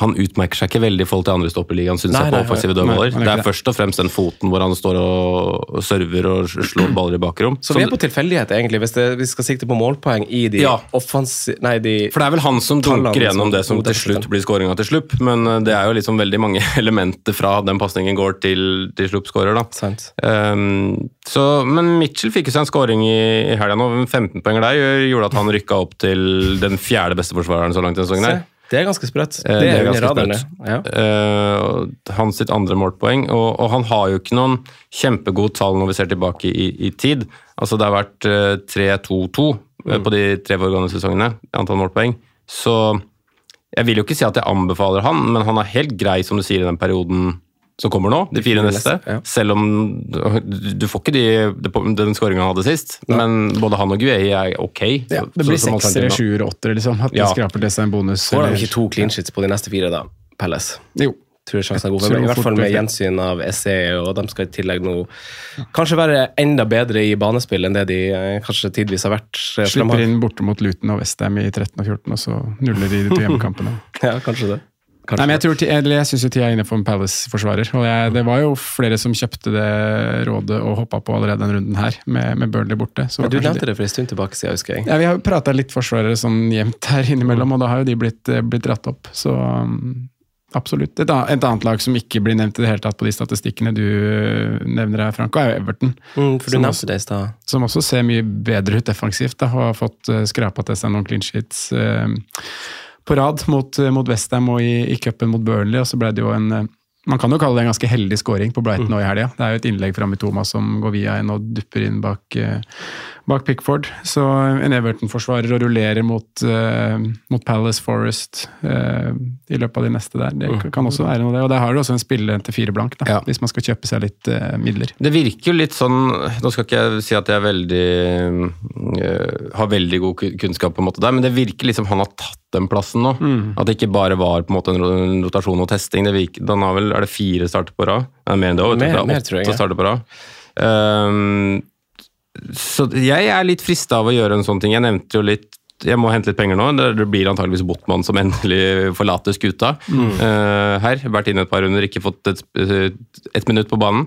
han utmerker seg ikke veldig i forhold til andre stopperligaen, syns jeg, på offensive dødballer. er Det er først og fremst den foten hvor han står og server og slår baller i bakrom. Så vi er på tilfeldighet, egentlig, hvis det, vi skal sikte på målpoeng i de Ja. offensive Nei, de For det er vel han som dunker gjennom det som til slutt blir skåringa til Slupp, men eh, det er jo liksom veldig mange elementer fra den pasningen går til, til sluttskårer, da. Sant. Um, så, men Mitchell fikk jo seg en skåring i, i helga nå. 15 poenger der gjorde at han rykka opp til den fjerde beste forsvareren så langt denne sesongen. Det er ganske sprøtt. Det, Det er ganske sprøtt. Ja. Uh, hans sitt andre målpoeng. Og, og han har jo ikke noen kjempegode tall når vi ser tilbake i, i tid. Altså Det har vært uh, 3-2-2 eh, Mm. på de tre foregående sesongene, antall målpoeng. Så jeg vil jo ikke si at jeg anbefaler han, men han er helt grei, som du sier, i den perioden som kommer nå, de fire neste. ja. Selv om du får ikke de, de, den skåringa han hadde sist, men både han og Guei er ok. Ja, det blir seksere, sjuere, åttere, liksom. At de skraper til seg en bonus. Får de ikke to clean sheets på de neste fire, da? Pelles? Jo. Tror jeg er god. Men I hvert fall med gjensyn av SE, og de skal i tillegg nå kanskje være enda bedre i banespill enn det de eh, kanskje tidvis har vært. eh, Slipper inn borte mot Luton og Westham i 13 og 14, og så nuller de de to hjemmekampene. Ja, kanskje det. Kanskje Nei, men jeg, tror, eller jeg syns tida er inne for en Palace-forsvarer. og jeg, Det var jo flere som kjøpte det rådet og hoppa på allerede den runden her, med, med Burnley borte. Så Men du nevnte det for en stund tilbake siden, husker jeg. Ja, Vi har jo prata litt forsvarere sånn jevnt her innimellom, og da har jo de blitt, eh, blitt dratt opp. Så um, absolutt. Et, annet- et annet lag som ikke blir nevnt i det hele tatt på de statistikkene du eh, nevner her, Franco, er jo Everton. Mm, for du nevnte det i stad. Som også ser mye bedre ut defensivt. Da, og har fått uh, skrapa til seg noen clean sheets eh, på rad mot, uh, mot Westham og i, i cupen mot Burnley. Og så ble det jo en eh, Man kan jo kalle det en ganske heldig scoring på Brighton nå i helga. Det er jo et innlegg fra Mitoma som går via en og dupper inn bak, eh, bak Pickford. Så en Everton-forsvarer og rullerer mot, uh, mot Palace Forest uh, i løpet av de neste der. Det kan også være noe, det. Og der har du også en spiller til fire blank, da, Ja. hvis man skal kjøpe seg litt uh, midler. Det virker jo litt sånn Nå skal ikke jeg si at jeg er veldig har veldig god kunnskap, på en måte der, men det virker liksom han har tatt den plassen nå. At det ikke bare var på en måte en rotasjon og testing. Det virker, den har vel, Er det fire starter på rad? Mer enn det. Mer- Det er mer, tror jeg, starter på rad. Um, så jeg er litt frista av å gjøre en sånn ting. Jeg nevnte jo litt jeg må hente litt penger nå. Det blir antageligvis Botman som endelig forlater skuta eh, her. Vært inne et par runder, ikke fått et, et minutt på banen.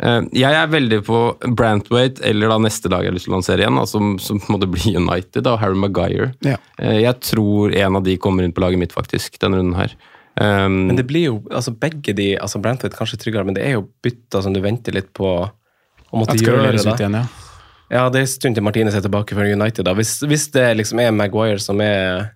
Eh, jeg er veldig på Brantwaite, eller da neste lag jeg har lyst til å lansere igjen, altså, som, som må det bli United, og Harry Maguire. Ja. Eh, jeg tror en av de kommer inn på laget mitt, faktisk, denne runden her. Um, Men det blir jo, altså begge de, altså Brantwaite kanskje tryggere, men det er jo bytter som du venter litt på å måtte At gjøre. det igjen, ja. Ja, det er en stund til Martinez er tilbake for United. da. Hvis, hvis det liksom er Maguire som er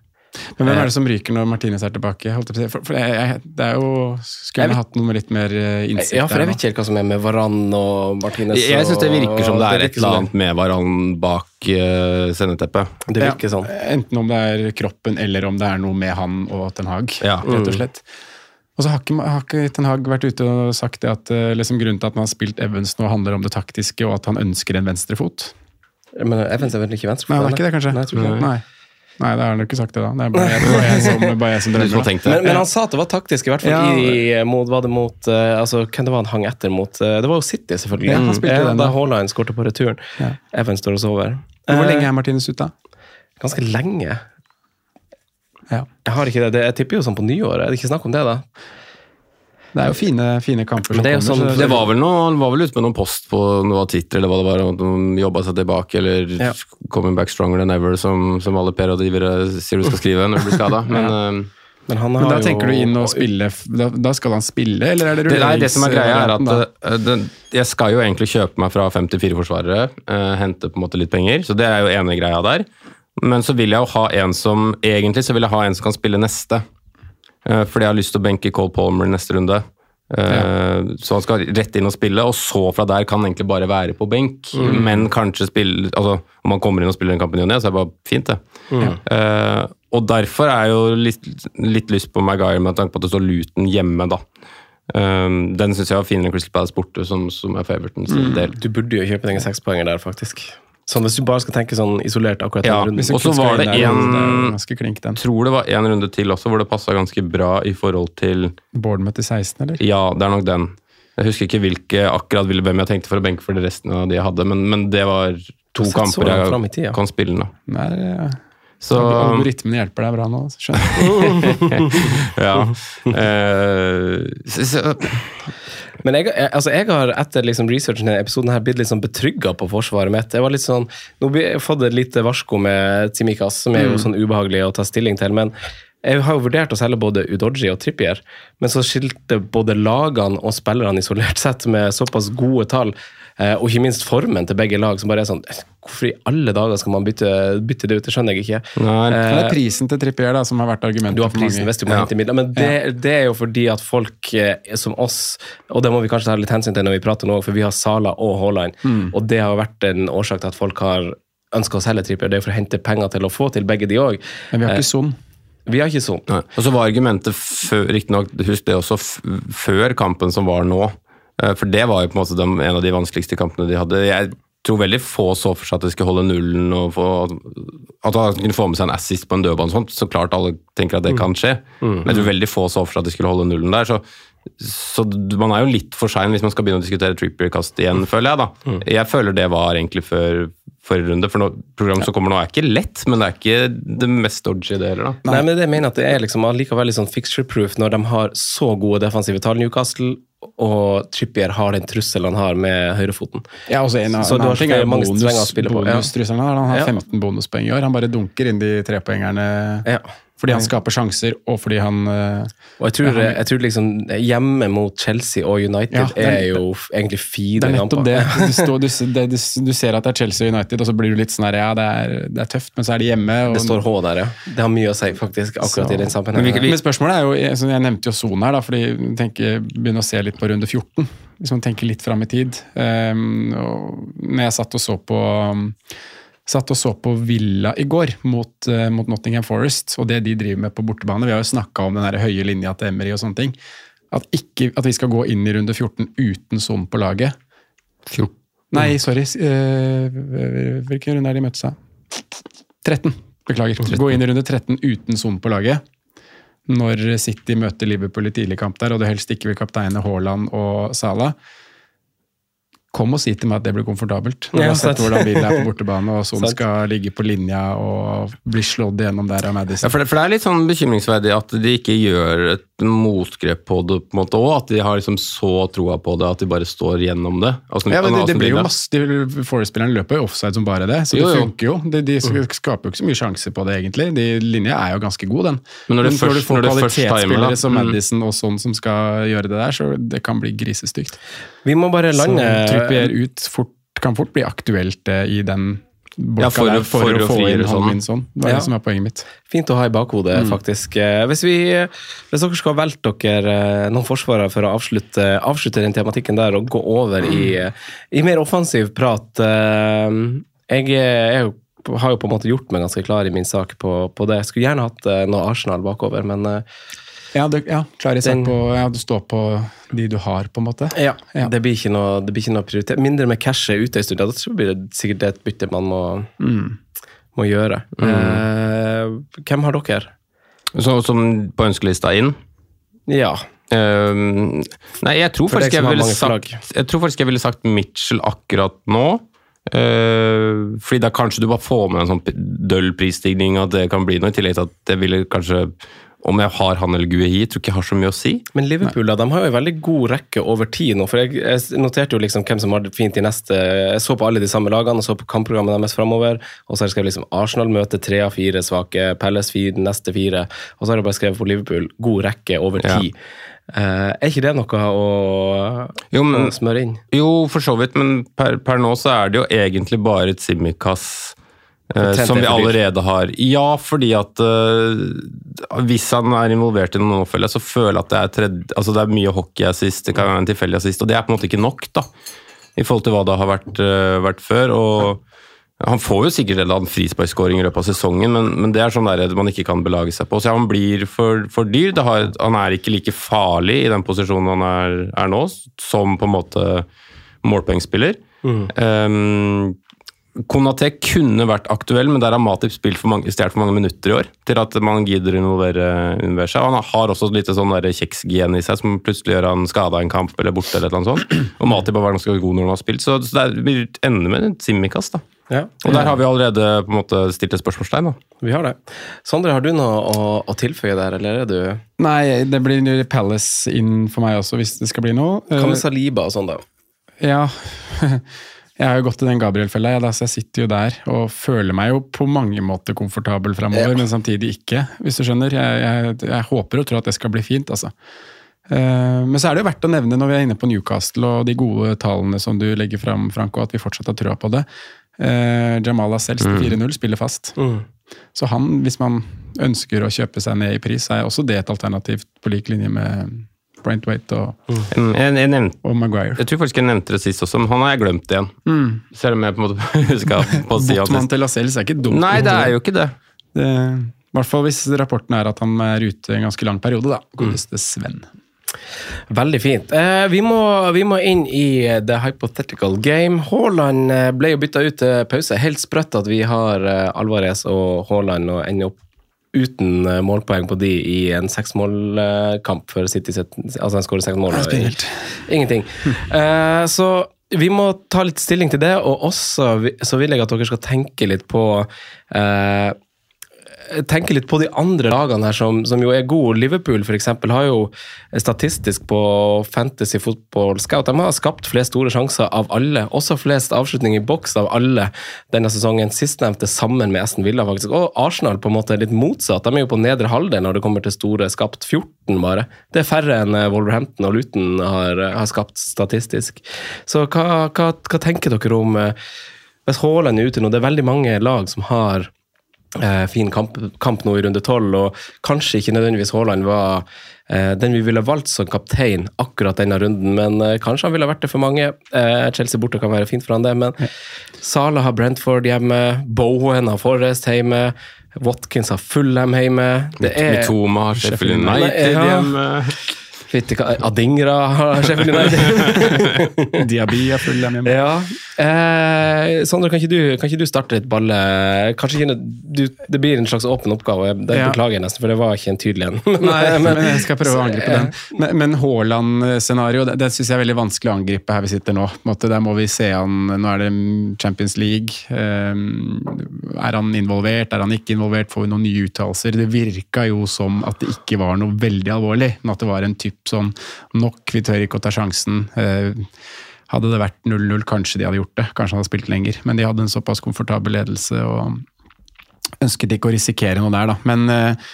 Men hvem er det som ryker når Martinez er tilbake? Holdt jeg på? For, for jeg, jeg, det er jo Skulle Jeg jeg hatt noe med litt mer eh, innsikt Ja, for jeg vet ikke helt hva som er med Varan og Martinez. jeg jeg syns det virker som det er et eller annet med Varan bak uh, sendeteppet. Det, virker virker sånn. Enten om det er kroppen, eller om det er noe med han og Ten Hag, Ja. rett og slett. Og så har ikke, har ikke Ten Hag vært ute og sagt det at eh, liksom grunnen til at man har spilt Evans nå, handler om det taktiske, og at han ønsker en venstrefot. Men Evans er vel ikke venstre? Nei, han er ikke det, kanskje? Nei, jeg tror ikke. Nei. Nei, det har han jo ikke sagt det, da. Det er bare jeg, bare jeg som, bare jeg som drømmer. Men, men han sa at det var taktisk, i hvert fall Ja. i, mot, var det mot eh, altså, Hvem det var han hang etter mot? eh, det var jo City, selvfølgelig. Ja, han spilte mm. den, da. Haaland skåret på returen. Ja. Evans står og sover. Men Hvor Eh, lenge er Martinez ute? ganske lenge. Ja. Jeg har ikke det. det. Jeg tipper jo sånn på nyåret. Er det ikke snakk om det, da? Det er jo fine, fine kamper som det er jo kommer. sånn- så Det var vel noe, han var vel ute med noen post på noe av Twitter, eller hva det var, de jobba seg tilbake, eller Ja. 'coming back stronger than ever', som, som alle PR-rådgivere sier du skal skrive når du blir skada. Men ja. Men han har Men da jo tenker du inn og spille Da, da skal han spille, eller er det det, nei, det som er greia, er at det, da? eh, jeg skal jo egentlig kjøpe meg fra 54 forsvarere, uh, hente på en måte litt penger, så det er jo ene greia der. Men så vil jeg jo ha en som Egentlig så vil jeg ha en som kan spille neste. Eh, fordi jeg har lyst til å benke Cole Palmer neste runde. Ja. Så han skal rett inn og spille, og så fra der kan han egentlig bare være på benk. Mm. Men kanskje spille altså Om han kommer inn og spiller den kampen i ny og ne, så er det bare fint, det. Mm. Uh, og derfor er jeg jo litt, litt lyst på Maguire med tanke på at det står Luton hjemme, da. Um, den syns jeg var finere enn Crystal Palace borte, som, som er favoriten sin del. Du burde jo kjøpe deg en sekspoenger der, faktisk. Sånn Hvis du bare skal tenke sånn isolert akkurat Ja, den runden. Og så var det en- det er klink, tror det var en runde til også hvor det passa ganske bra i forhold til Bournemouth i 16, eller? Ja, det er nok den. Jeg husker ikke hvilke, akkurat hvem jeg tenkte for å benke for det resten av de jeg hadde, men, men det var to kamper jeg tid, ja. jeg kan spille nå. Nei, ja. Så Algoritmen hjelper deg bra nå, skjønner du. ja. Uh, så, så, Men jeg, altså jeg har etter liksom researchen i denne episoden her blitt litt sånn betrygga på forsvaret mitt. Jeg var litt sånn, Nå har jeg fått et lite varsko med Timikas, som er jo sånn ubehagelig å ta stilling til. men jeg har jo vurdert å selge både Udoji og Trippier, men så skilte både lagene og spillerne isolert sett med såpass gode tall, og ikke minst formen til begge lag, som bare er sånn Hvorfor i alle dager skal man bytte, bytte det ut? Det skjønner jeg ikke. nei, Det Eh, er prisen til Trippier da, som har vært argumentet du har prisen hvis du må Ja. hente midler, men det, det er jo fordi at folk eh, som oss, og det må vi kanskje ta litt hensyn til når vi prater nå, for vi har Sala og Haaland, Mm. og det har vært en årsak til at folk har ønska å selge Trippier. Det er jo for å hente penger til å få til begge de òg. Men vi har ikke sånn. Vi har ikke sånn. Og så var argumentet riktignok, husk det også, f før kampen som var nå. Eh, For det var jo på en måte de, en av de vanskeligste kampene de hadde. Jeg tror veldig få så for seg at de skulle holde nullen og få, at han kunne få med seg en assist på en dødball. og sånt. Så klart alle tenker at det kan skje. Men jeg tror veldig få så for seg at de skulle holde nullen der. så så man er jo litt for sein hvis man skal begynne å diskutere Trippier-kast igjen, føler jeg. da. Jeg føler det var egentlig før forrige runde, for programmet som kommer nå er ikke lett, men det er ikke det mest dodgy det heller. da. Nei, men det mener jeg at det er liksom allikevel litt sånn fixture-proof når de har så gode defensive tall, Newcastle, og Trippier har den trusselen han har med høyrefoten. Ja, også en, Så en annen ting er mange bonus, å spille på, ja. Han har Ja. 15 bonuspoeng i år. Han bare dunker inn de trepoengerne Ja. Fordi han skaper sjanser, og fordi han eh, Og jeg tror, jeg tror liksom hjemme mot Chelsea og United Ja, det er- jo egentlig fire Det er nettopp det. Du, står, du, du, ser at det er Chelsea og United, og så blir du litt sånn her, ja, det er, det er tøft, men så er de hjemme. Og, Det står H der, ja. Det har mye å si, faktisk, akkurat Så- i den sammenhengen. Men spørsmålet er jo, jeg, jeg nevnte jo sonen her, da, fordi tenker, begynner å se litt på runde 14. Hvis man tenker litt fram i tid. Um, og når jeg satt og så på um, satt og så på Villa i går mot, eh, mot Nottingham Forest, og det de driver med på bortebane. Vi har jo snakka om den der høye linja til Emery og sånne ting. At, ikke, at vi skal gå inn i runde 14 uten Son på laget. Nei, sorry. Uh, hvilken runde er de møttes av? 13. Beklager. Gå inn i runde 13 uten Son på laget. Når City møter Liverpool i tidlig kamp der, og du helst ikke vil kapteine Haaland og Salah. Kom og si til meg at det blir komfortabelt. Når du Ja, har sett hvordan Villa er på bortebane, og Son skal ligge på linja og bli slått igjennom der av Ja, Madison. for det, for det er litt sånn bekymringsverdig at de ikke gjør et motgrep på det, på en måte også, At de har liksom så troa på det at de bare står gjennom det. Altså, Ja, men det, det blir jo masse, de Forest-spillerne løper jo offside som bare det, så det jo. funker jo. De, de skaper jo ikke så mye sjanse på det, egentlig. De Linja er jo ganske god, den. Men når men, først- du får når timer, da. kvalitetsspillere som Mm. Madison og sånn som skal gjøre det der, så det kan bli grisestygt. Vi må bare Så lande Trippier ut fort, kan fort bli aktuelt eh, i den Ja, for der, for, for å å få inn Holminson. sånn. Det var Ja. det som er poenget mitt. Fint å ha i bakhodet, Mm. faktisk. Eh, Hvis, vi, hvis dere skal velge dere eh, noen forsvarere for å avslutte, avslutte den tematikken der og gå over i, Mm. i mer offensiv prat eh, Jeg, er- jeg er har jo på en måte gjort meg ganske klar i min sak på, på det. Jeg skulle gjerne hatt eh, noe Arsenal bakover, men eh, Ja, det, ja klar i sak Den- på ja, Du står på de du har, på en måte. ja, Ja. Det, blir ikke noe, det blir ikke noe prioritet. Mindre med cashet ute en stund. Da blir det sikkert et bytte man må, Mm. må gjøre. Eh, hvem har dere? Så, som på ønskelista inn. Ja. Uh, nei, jeg tror, faktisk jeg, ville sagt, jeg tror faktisk jeg ville sagt Mitchell akkurat nå. Uh, fordi da kanskje du bare får med en sånn døll prisstigning, at det kan bli noe, i tillegg til at det ville kanskje Om jeg har han eller Guehi, tror ikke jeg har så mye å si. Men Liverpool da, de har jo en veldig god rekke over tid nå. for Jeg, jeg noterte jo liksom hvem som har det fint i neste Jeg så på alle de samme lagene og så på kampprogrammet deres framover. Og så har jeg skrevet liksom Arsenal møter tre av fire svake, Palace fire, neste fire. Og så har jeg bare skrevet på Liverpool god rekke over Ja. tid. Eh, er ikke det noe å, Jo, men- å smøre inn? Jo, for så vidt, men per, per nå så er det jo egentlig bare et Kontent som vi er allerede har. Ja, fordi at uh, hvis han er involvert i noen oppfølger, så føler jeg at det er, tredje, altså det er mye hockeyassist, det kan være en tilfeldig assist, og det er på en måte ikke nok, da. I forhold til hva det har vært, uh, vært før. og han får jo sikkert en eller annen frisparkskåring i løpet av sesongen, men, men det er sånn der man ikke kan belage seg på. Så ja, han blir for, for dyr. Det har, han er ikke like farlig i den posisjonen han er, er nå, som på en måte målpoengspiller. Um, Konaté kunne vært aktuell, men der har Matip spilt for mange, stjålet for mange minutter i år til at man gidder å involvere, involvere seg. Han har også litt sånn kjeksgen i seg som plutselig gjør han skada en kamp eller borte. eller noe sånt. Og Matip har vært ganske god når han har spilt, så så det blir ender med et Simikaz. da. Ja. Og der har vi allerede på en måte stilt et spørsmålstegn. da. Vi har det. Sondre, har du noe å, å tilføye der, eller er du Nei, det blir Palace inn for meg også, hvis det skal bli noe. Hva med Saliba og sånn, da? Ja, jeg har jo gått i den Gabriel-fella, da, så jeg sitter jo der og føler meg jo på mange måter komfortabel framover, men samtidig ikke, hvis du skjønner. Jeg, jeg, jeg håper og tror at det skal bli fint, altså. Eh, Men så er det jo verdt å nevne når vi er inne på Newcastle og de gode tallene som du legger fram, Franco, at vi fortsatt har trua på det. Jamala Jamal Lascelles til 4-0 spiller fast. Så han, hvis man ønsker å kjøpe seg ned i pris, er også det et alternativ på lik linje med Brentwaite og, Jeg, jeg, nevnte, og Maguire. jeg tror faktisk jeg nevnte det sist også, men han har jeg glemt igjen. Selv om jeg på en måte huska på å si Botman til Lascelles er ikke dumt. Nei, det er jo ikke det. Det, I hvert fall hvis rapporten er at han er ute en ganske lang periode, da. Godeste Sven. Veldig fint. Eh, vi, må, vi må inn i the hypothetical game. Haaland eh, ble jo bytta ut til pause. Helt sprøtt at vi har eh, Alvarez og Haaland og ender opp uten eh, målpoeng på de i en seksmålkamp for City. Altså han skårer seks mål. Ingenting. Eh, så vi må ta litt stilling til det, og også så vil jeg at dere skal tenke litt på eh, tenke litt på de andre lagene her som, som jo er gode. Liverpool for eksempel, har jo statistisk på Fantasy Football Scout De har skapt flest store sjanser av alle. Også flest avslutninger i boks av alle denne sesongen. Sistnevnte sammen med Aston Villa, faktisk. Og Arsenal på en måte er litt motsatt. De er jo på nedre halvdel når det kommer til store skapt. 14 bare. Det er færre enn eh, Wolverhampton og Luton har, har skapt statistisk. Så hva, hva, hva tenker dere om eh, hvis Haaland er ute nå? Det er veldig mange lag som har eh, fin kamp, kamp nå i runde tolv, og kanskje ikke nødvendigvis Haaland var eh, den vi ville valgt som kaptein akkurat denne runden, men eh, kanskje han ville vært det for mange. Eh, Chelsea borte kan være fint for han det, men Sala har Brentford hjemme, Bowen har Forrest hjemme, Watkins har Fulham hjemme. Det er Mitoma har Sheffield United hjemme. ja. Adingra har Sheffield United. Diaby er full av hjemme. Ja. Eh, Sondre, kan ikke, du, kan ikke du starte litt balle? Kanskje ikke, du, Det blir en slags åpen oppgave. Det Ja. beklager jeg nesten, for det var ikke en tydelig en. Nei, men jeg skal prøve å angripe den. Men, men Haaland-scenario, det, det syns jeg er veldig vanskelig å angripe her vi sitter nå. Måte, der må vi se han Nå er det Champions League. Um, er han involvert, er han ikke involvert? Får vi noen nye uttalelser? Det virka jo som at det ikke var noe veldig alvorlig, men at det var en typ sånn nok, vi tør ikke å ta sjansen. Eh, hadde det vært 0-0, kanskje de hadde gjort det. Kanskje han hadde spilt lenger. Men de hadde en såpass komfortabel ledelse og ønsket ikke å risikere noe der, da. Men eh,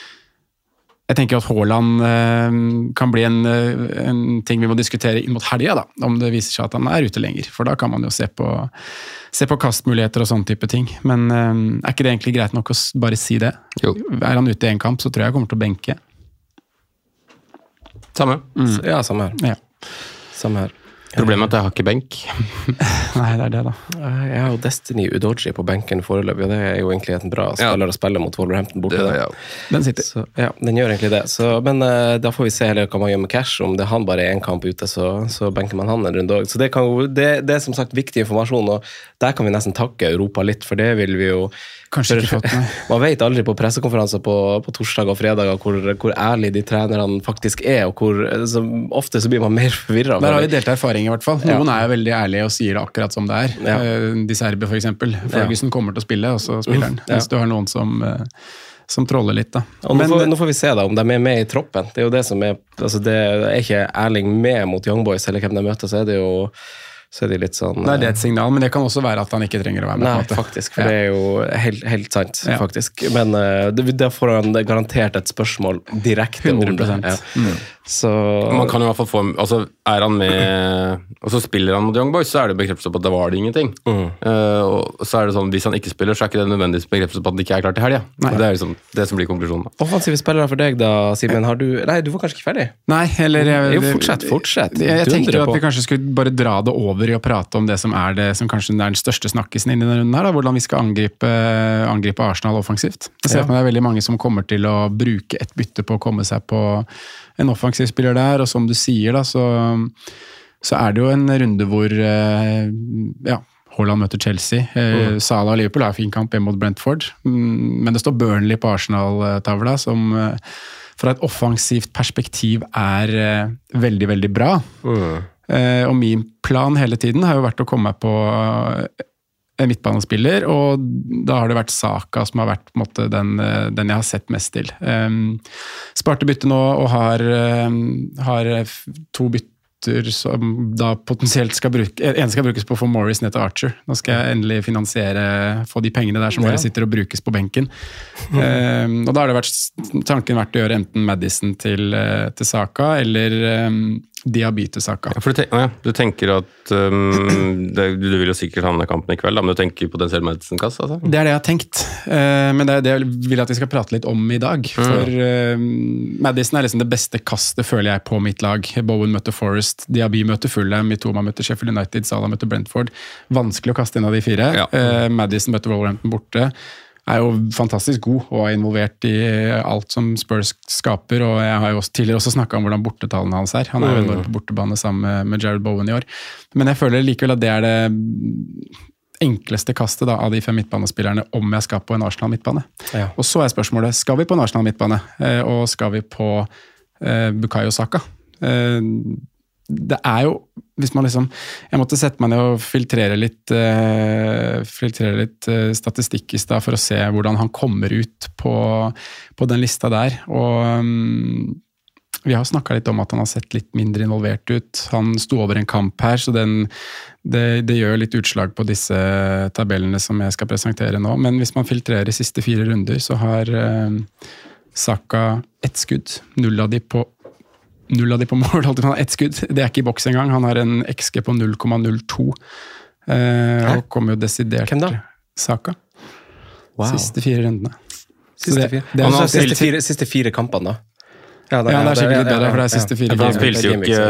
jeg tenker at Haaland eh, kan bli en, en ting vi må diskutere inn mot helga. Om det viser seg at han er ute lenger. For da kan man jo se på, se på kastmuligheter og sånne type ting. Men er ikke det egentlig greit nok å bare si det? Jo. Er han ute i én kamp, så tror jeg jeg kommer til å benke. Samme. Ja, samme her. Ja. Samme her. Problemet er at jeg har ikke benk. Nei, det er det, da. Eh, Jeg har jo Destiny Udoji på benken foreløpig, og det er jo egentlig en bra spiller å spille mot Wolverhampton borte. Ja. Den sitter. Så, ja, den gjør egentlig det. Så, men uh, da får vi se heller hva man gjør med cash. Om det er han bare er én kamp ute, så, så benker man han en runde òg. Så det, kan, det, det er som sagt viktig informasjon, og der kan vi nesten takke Europa litt, for det vil vi jo Kanskje ikke fått, meg. Man vet aldri på pressekonferanser på, på torsdag og fredag hvor, hvor ærlige de trenerne faktisk er, og hvor så ofte så blir man mer forvirra. Der har vi delt erfaring, i hvert fall. Noen er jo veldig ærlige og sier det akkurat som det er. Ja. Eh, De Serbe, for Ferguson ja. kommer til å spille, og så spiller han. Hvis ja. Du har noen som, eh, som troller litt, da. Og nå, Men, får, nå får vi se da om de er med i troppen. Det er jo det som er altså det er ikke Erling med mot Young Boys, eller hvem de møter, så er det jo så er de litt sånn Nei, det er et signal, men det kan også være at han ikke trenger å være med. Nei, på en måte. faktisk. For Ja. det er jo helt, helt sant, Ja. faktisk. Men uh, da får han garantert et spørsmål direkte om det. 100%. Ja. Mm. Så Man kan i hvert fall få altså Er han med Og så spiller han mot Young Boys, så er det bekreftelse på at det var det ingenting. Mm. Uh, og så er det sånn, Hvis han ikke spiller, så er ikke det nødvendigvis bekreftelse på at det ikke er klart til helga. Det er liksom det som blir konklusjonen. da. Offensive spillere for deg, da, Simen. Har du Nei, du var kanskje ikke ferdig? Nei, eller jeg, Jo, fortsett, fortsett. Jeg, jeg tenkte jo at vi kanskje skulle bare dra det over i å prate om det som er det som kanskje er den største snakkisen inn i denne runden her. Da, hvordan vi skal angripe, angripe Arsenal offensivt. Jeg ser Ja. at det er veldig mange som kommer til å bruke et bytte på å komme seg på en offensiv spiller der, og som du sier, da, så, så er det jo en runde hvor eh, ja, Haaland møter Chelsea. Eh, Salah og Liverpool har fin kamp hjemme mot Brentford, mm, men det står Burnley på Arsenal-tavla, som eh, fra et offensivt perspektiv er veldig, veldig bra. Eh, og min plan hele tiden har jo vært å komme meg på midtbanespiller, og da har det vært Saka som har vært måte, den, eh, den jeg har sett mest til. Um, sparte bytte nå og har, um, har to bytter som da potensielt skal bruke En skal brukes på å få Morris ned til Archer. Nå skal jeg endelig finansiere, få de pengene der som bare sitter og brukes på benken. Um, og da har det vært tanken vært å gjøre enten Madison til, eh, til Saka eller um, Diaby til Saka. Ja, for du, tenk, ja, du tenker at um, det, Du vil jo sikkert ha i kampen i kveld, da, men du tenker potensiell Madison-kass? Altså? Det er det jeg har tenkt, uh, men det er det jeg vil at vi skal prate litt om i dag. For uh, Madison er liksom det beste kastet, føler jeg, på mitt lag. Bowen møter Forest, Diaby møter Fulham, Mitoma møter Sheffield United, Salah møter Brentford. Vanskelig å kaste inn av de fire. Ja. Uh, Madison møter Wolverhampton borte. Er jo fantastisk god og er involvert i alt som Spurs skaper. og Jeg har jo også tidligere også snakka om hvordan bortetallene hans er. Han er jo enorm på bortebane sammen med, Jared Bowen i år. Men jeg føler likevel at det er det enkleste kastet da, av de fem midtbanespillerne om jeg skal på en Arsenal midtbane. Ja. Og så er spørsmålet skal vi på en Arsenal midtbane, eh, og skal vi på eh, Bukayo Saka? Eh, det er jo hvis man liksom, Jeg måtte sette meg ned og filtrere litt, uh, filtrere litt uh, statistikk i stad for å se hvordan han kommer ut på, på den lista der. Og um, vi har snakka litt om at han har sett litt mindre involvert ut. Han sto over en kamp her, så den, det, det gjør litt utslag på disse tabellene som jeg skal presentere nå. Men hvis man filtrerer siste fire runder, så har uh, Saka ett skudd. Null av de på Null av de på mål, han har ett skudd. Det er ikke i boks engang. Han har en XG på 0,02. Eh, og kommer jo desidert Hvem da? Saka. Wow. Siste fire rundene. Siste fire, det er Altså, siste- siste, fire, siste fire kampene, da. Ja, det er sikkert litt bedre, for det er siste fire Ja, han spilte jo ikke, Ja,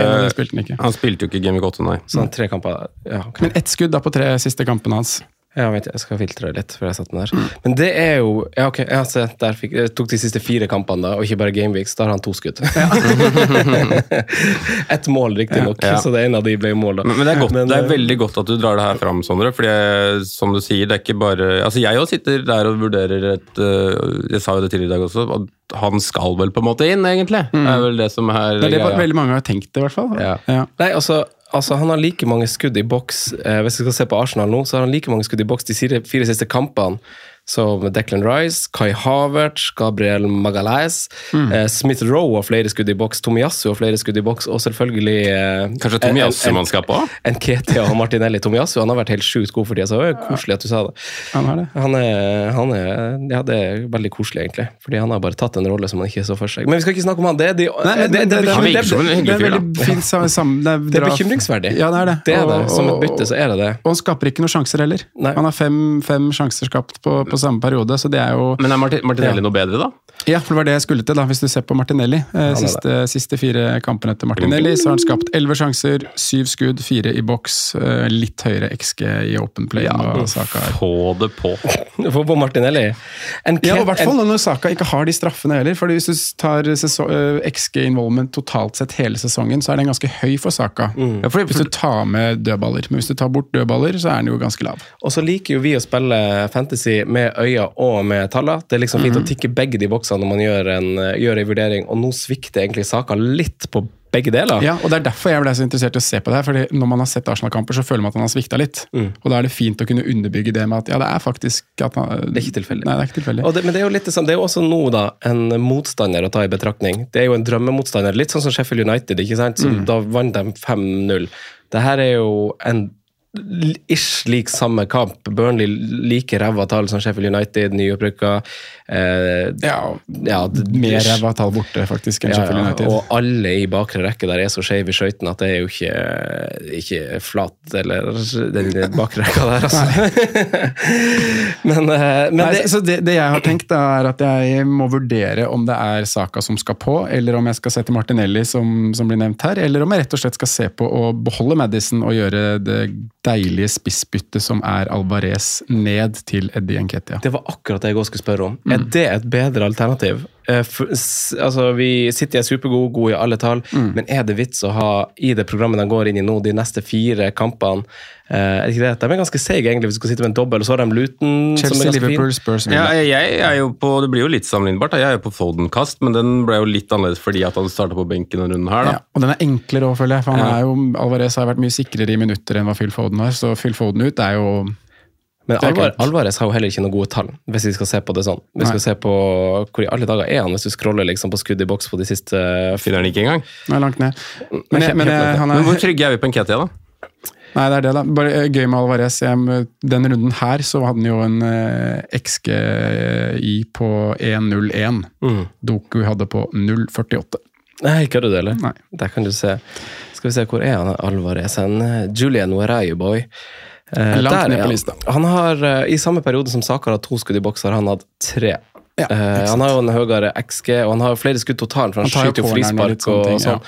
det han spilte jo ikke Game Week 8, nei. Sånn tre kamper ja, okay. Men ett skudd da på tre siste kampene hans. Ja, vent, jeg skal filtre litt før jeg setter den der. Men det er jo Ja, ok, ja, sett, der fikk, jeg tok de siste fire kampene, da, og ikke bare Gameweeks. Da har han to skudd. Ett mål, riktignok, Ja. så det ene av de ble mål, da. Men, men det er, godt, Men, det er eh, veldig godt at du drar det her fram, Sondre. fordi jeg, som du sier, det er ikke bare Altså, jeg også sitter der og vurderer et øh, Jeg sa jo det tidligere i dag også, at han skal vel på en måte inn, egentlig. Det er vel det som er Det er det veldig mange har tenkt, i hvert fall. Ja. Ja. Nei, altså, altså Han har like mange skudd i boks eh, Hvis vi skal se på Arsenal nå, så har han like mange skudd i boks de fire, siste kampene som Declan Rice, Kai Havertz, Gabriel Magalais, Mm. Eh, Smith Rowe har flere skudd i boks, Tomiyasu har flere skudd i boks, og selvfølgelig eh, Kanskje en- Tomiyasu en- man skal på? En Ketia og Martinelli. Tomiyasu han har vært helt sjukt god for tida, så det er koselig at du sa det. Han har det. Han er, han er, ja, det er veldig koselig, egentlig. Fordi han har bare tatt en rolle som han ikke så for seg. Men vi skal ikke snakke om han. Det er, de, Nei, men det, det, det, Han det, virker som Det er veldig fint sam, sam, det, er, det er bekymringsverdig. Ja, det er det. Det er det. Som et bytte, så er det det. Og han skaper ikke noen sjanser heller. Nei. Han har fem, fem sjanser skapt på, på samme periode, så det er jo Men er Martin, Martinelli Ja. noe bedre, da? Ja, for det var det jeg skulle til, da, hvis du ser på Martinelli. Eh, siste, siste fire kampene til Martinelli så har han skapt elleve sjanser, syv skudd, fire i boks. Eh, litt høyere XG i open play Ja, hva Saka er. Få det på. Få på Martinelli. En Ja, og i hvert fall når Saka ikke har de straffene heller. fordi Hvis du tar eh, XG involvement totalt sett hele sesongen, så er den ganske høy for Saka. Mm. Ja, fordi, Hvis du tar med dødballer. Men hvis du tar bort dødballer, så er den jo ganske lav. Og så liker jo vi å spille fantasy med øya og med tallene. Det er liksom fint å tikke begge de boksene når man gjør en, gjør en vurdering, og nå svikter egentlig Saka litt på begge deler. Ja, og Det er derfor jeg ble så interessert i å se på det her. fordi Når man har sett Arsenal-kamper, så føler man at han har svikta litt. Mm. Og Da er det fint å kunne underbygge det med at ja, det er faktisk at han, Det er ikke tilfeldig. Nei, det er ikke tilfeldig. Det, men det er jo litt sånn, det er jo også nå da, en motstander å ta i betraktning. Det er jo en drømmemotstander, litt sånn som Sheffield United. ikke sant? Så Mm. Da vant de 5-0. Det her er jo en ish lik samme kamp. Burnley like ræva tall som Sheffield United, nyopprykka. Eh, ja, ja, Mer ræva tall borte, faktisk, enn Ja, Sheffield ja, United. og alle i bakre rekke der er så skeive i skøytene at det er jo ikke, ikke flat, eller den bakre rekka der, altså. men eh, men Nei, det, så det, det jeg har tenkt, da, er at jeg må vurdere om det er Saka som skal på, eller om jeg skal sette Martinelli, som, som blir nevnt her, eller om jeg rett og slett skal se på å beholde Madison og gjøre det deilige spissbyttet som er Alvarez, ned til Eddie Nketia. Det var akkurat det jeg også skulle spørre om. Mm. Er det et bedre alternativ? Eh, for, s- altså, vi City er supergode, gode i alle tall, Mm. men er det vits å ha i det programmet de går inn i nå, de neste fire kampene eh, er det ikke det? De er ganske seige, egentlig, hvis du skal sitte med en dobbel, og så har de Luton Chelsea, Liverpool. Spurs Ja, jeg er jo på, Det blir jo litt sammenlignbart. Jeg er jo på Foden-kast, men den ble jo litt annerledes fordi at han starta på benken denne runden her. da. Ja, og den er enklere òg, føler jeg. For han Ja. er jo, Alvarez har vært mye sikrere i minutter enn hva Phil Foden har, så Phil Foden ut er jo Men Det er Alvar. Alvarez har jo heller ikke noen gode tall, hvis vi skal se på det sånn. Vi skal Nei. se på Hvor i alle dager er han, hvis du scroller liksom på skudd i boks på de siste Finner han ikke engang. Er langt ned. Men Men, jeg, men helt jeg, langt Men er hvor trygge er vi på en Nketia, da? Nei, det er det, da. Bare eh, gøy med Alvarez. Den runden her så hadde han jo en eh, XGI på 1,01. Mm. Doku hadde på 0,48. Nei, kødder du, eller? Nei. Der kan du se. Skal vi se, hvor er han Alvarez? En, eh, Julian, where Eh, Langt der ned på lista. Han har, eh, I samme periode som Sakar har to skudd i boks, har han hatt tre. Ja, Eh, han har jo en høyere XG, og han har jo flere skudd totalt, for han, Han skyter jo frispark og og sånn.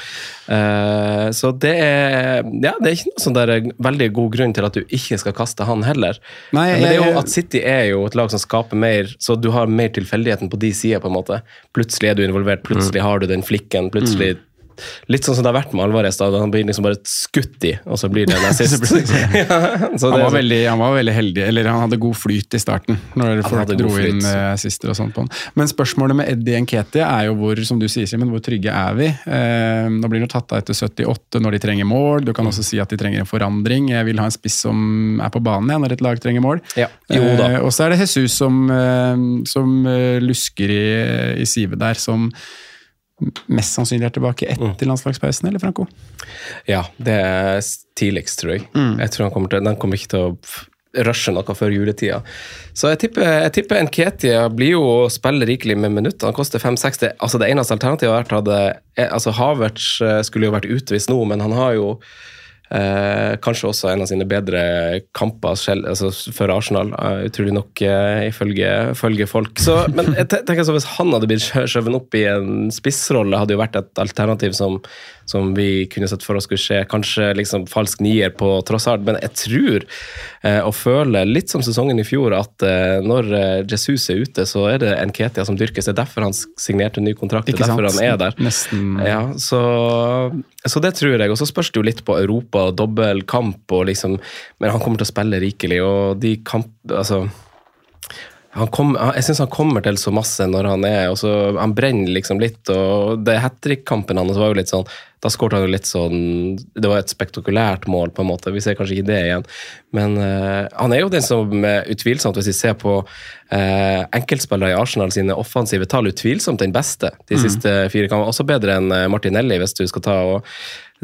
Ja. Eh, så det er Ja, det er ikke noe sånn der veldig god grunn til at du ikke skal kaste han heller. Nei, Men det er jo at City er jo et lag som skaper mer, så du har mer tilfeldigheten på de sider, på en måte. Plutselig er du involvert, plutselig har du den flikken, plutselig Litt sånn som det har vært med Alvarez. da, Han blir liksom bare skutt i, og så blir det en assist. ja, så Han var, sånn- veldig, han var veldig heldig, eller han hadde god flyt i starten. Når folk dro inn flyt. assister og sånt på han. Men spørsmålet med Eddie Nketi er jo hvor som du sier, Simen, hvor trygge er vi? Eh, nå blir han tatt av etter 78 når de trenger mål. Du kan også si at de trenger en forandring. Jeg vil ha en spiss som er på banen igjen når et lag trenger mål. Ja, jo da. Eh, og så er det Jesus som, eh, som eh, lusker i, i sivet der, som mest sannsynlig er tilbake Mm. etter landslagspausen, eller Franco? Ja, det er tidligst, tror jeg. Mm. Jeg tror han kommer til, Den kommer ikke til å rushe noe før juletida. Så jeg tipper, jeg tipper Nketia blir jo å spille rikelig med minutter. Han koster 5-6. Altså det eneste alternativet har vært hadde, altså Havertz eh, skulle jo vært utvist nå, men han har jo Eh, kanskje også en av sine bedre kamper selv, altså, for Arsenal, uh, utrolig nok, uh, ifølge, ifølge folk. Så, men jeg tenker så hvis han hadde blitt skjø- skjøvet opp i en spissrolle, hadde jo vært et alternativ som, som vi kunne sett for oss skulle skje. Kanskje liksom falsk nier på Trossard, men jeg tror uh, og føler, litt som sesongen i fjor, at når Jesus er ute, så er det Nketia som dyrkes. Det er derfor han signerte en ny kontrakt, det er derfor han er der. Nesten Ja, så, så det tror jeg. Og så spørs det jo litt på Europa, dobbel kamp og liksom Men han kommer til å spille rikelig, og de kamp... Altså han kom, jeg syns han kommer til så masse når han er og så Han brenner liksom litt, og det hat trick-kampen hans var jo litt sånn Da skåret han jo litt sånn Det var et spektakulært mål, på en måte. Vi ser kanskje ikke det igjen. Men uh, han er jo den som utvilsomt, hvis vi ser på uh, enkeltspillere i Arsenal sine offensive tall, utvilsomt den beste de siste fire kampene. Også bedre enn eh, Martinelli, hvis du skal ta og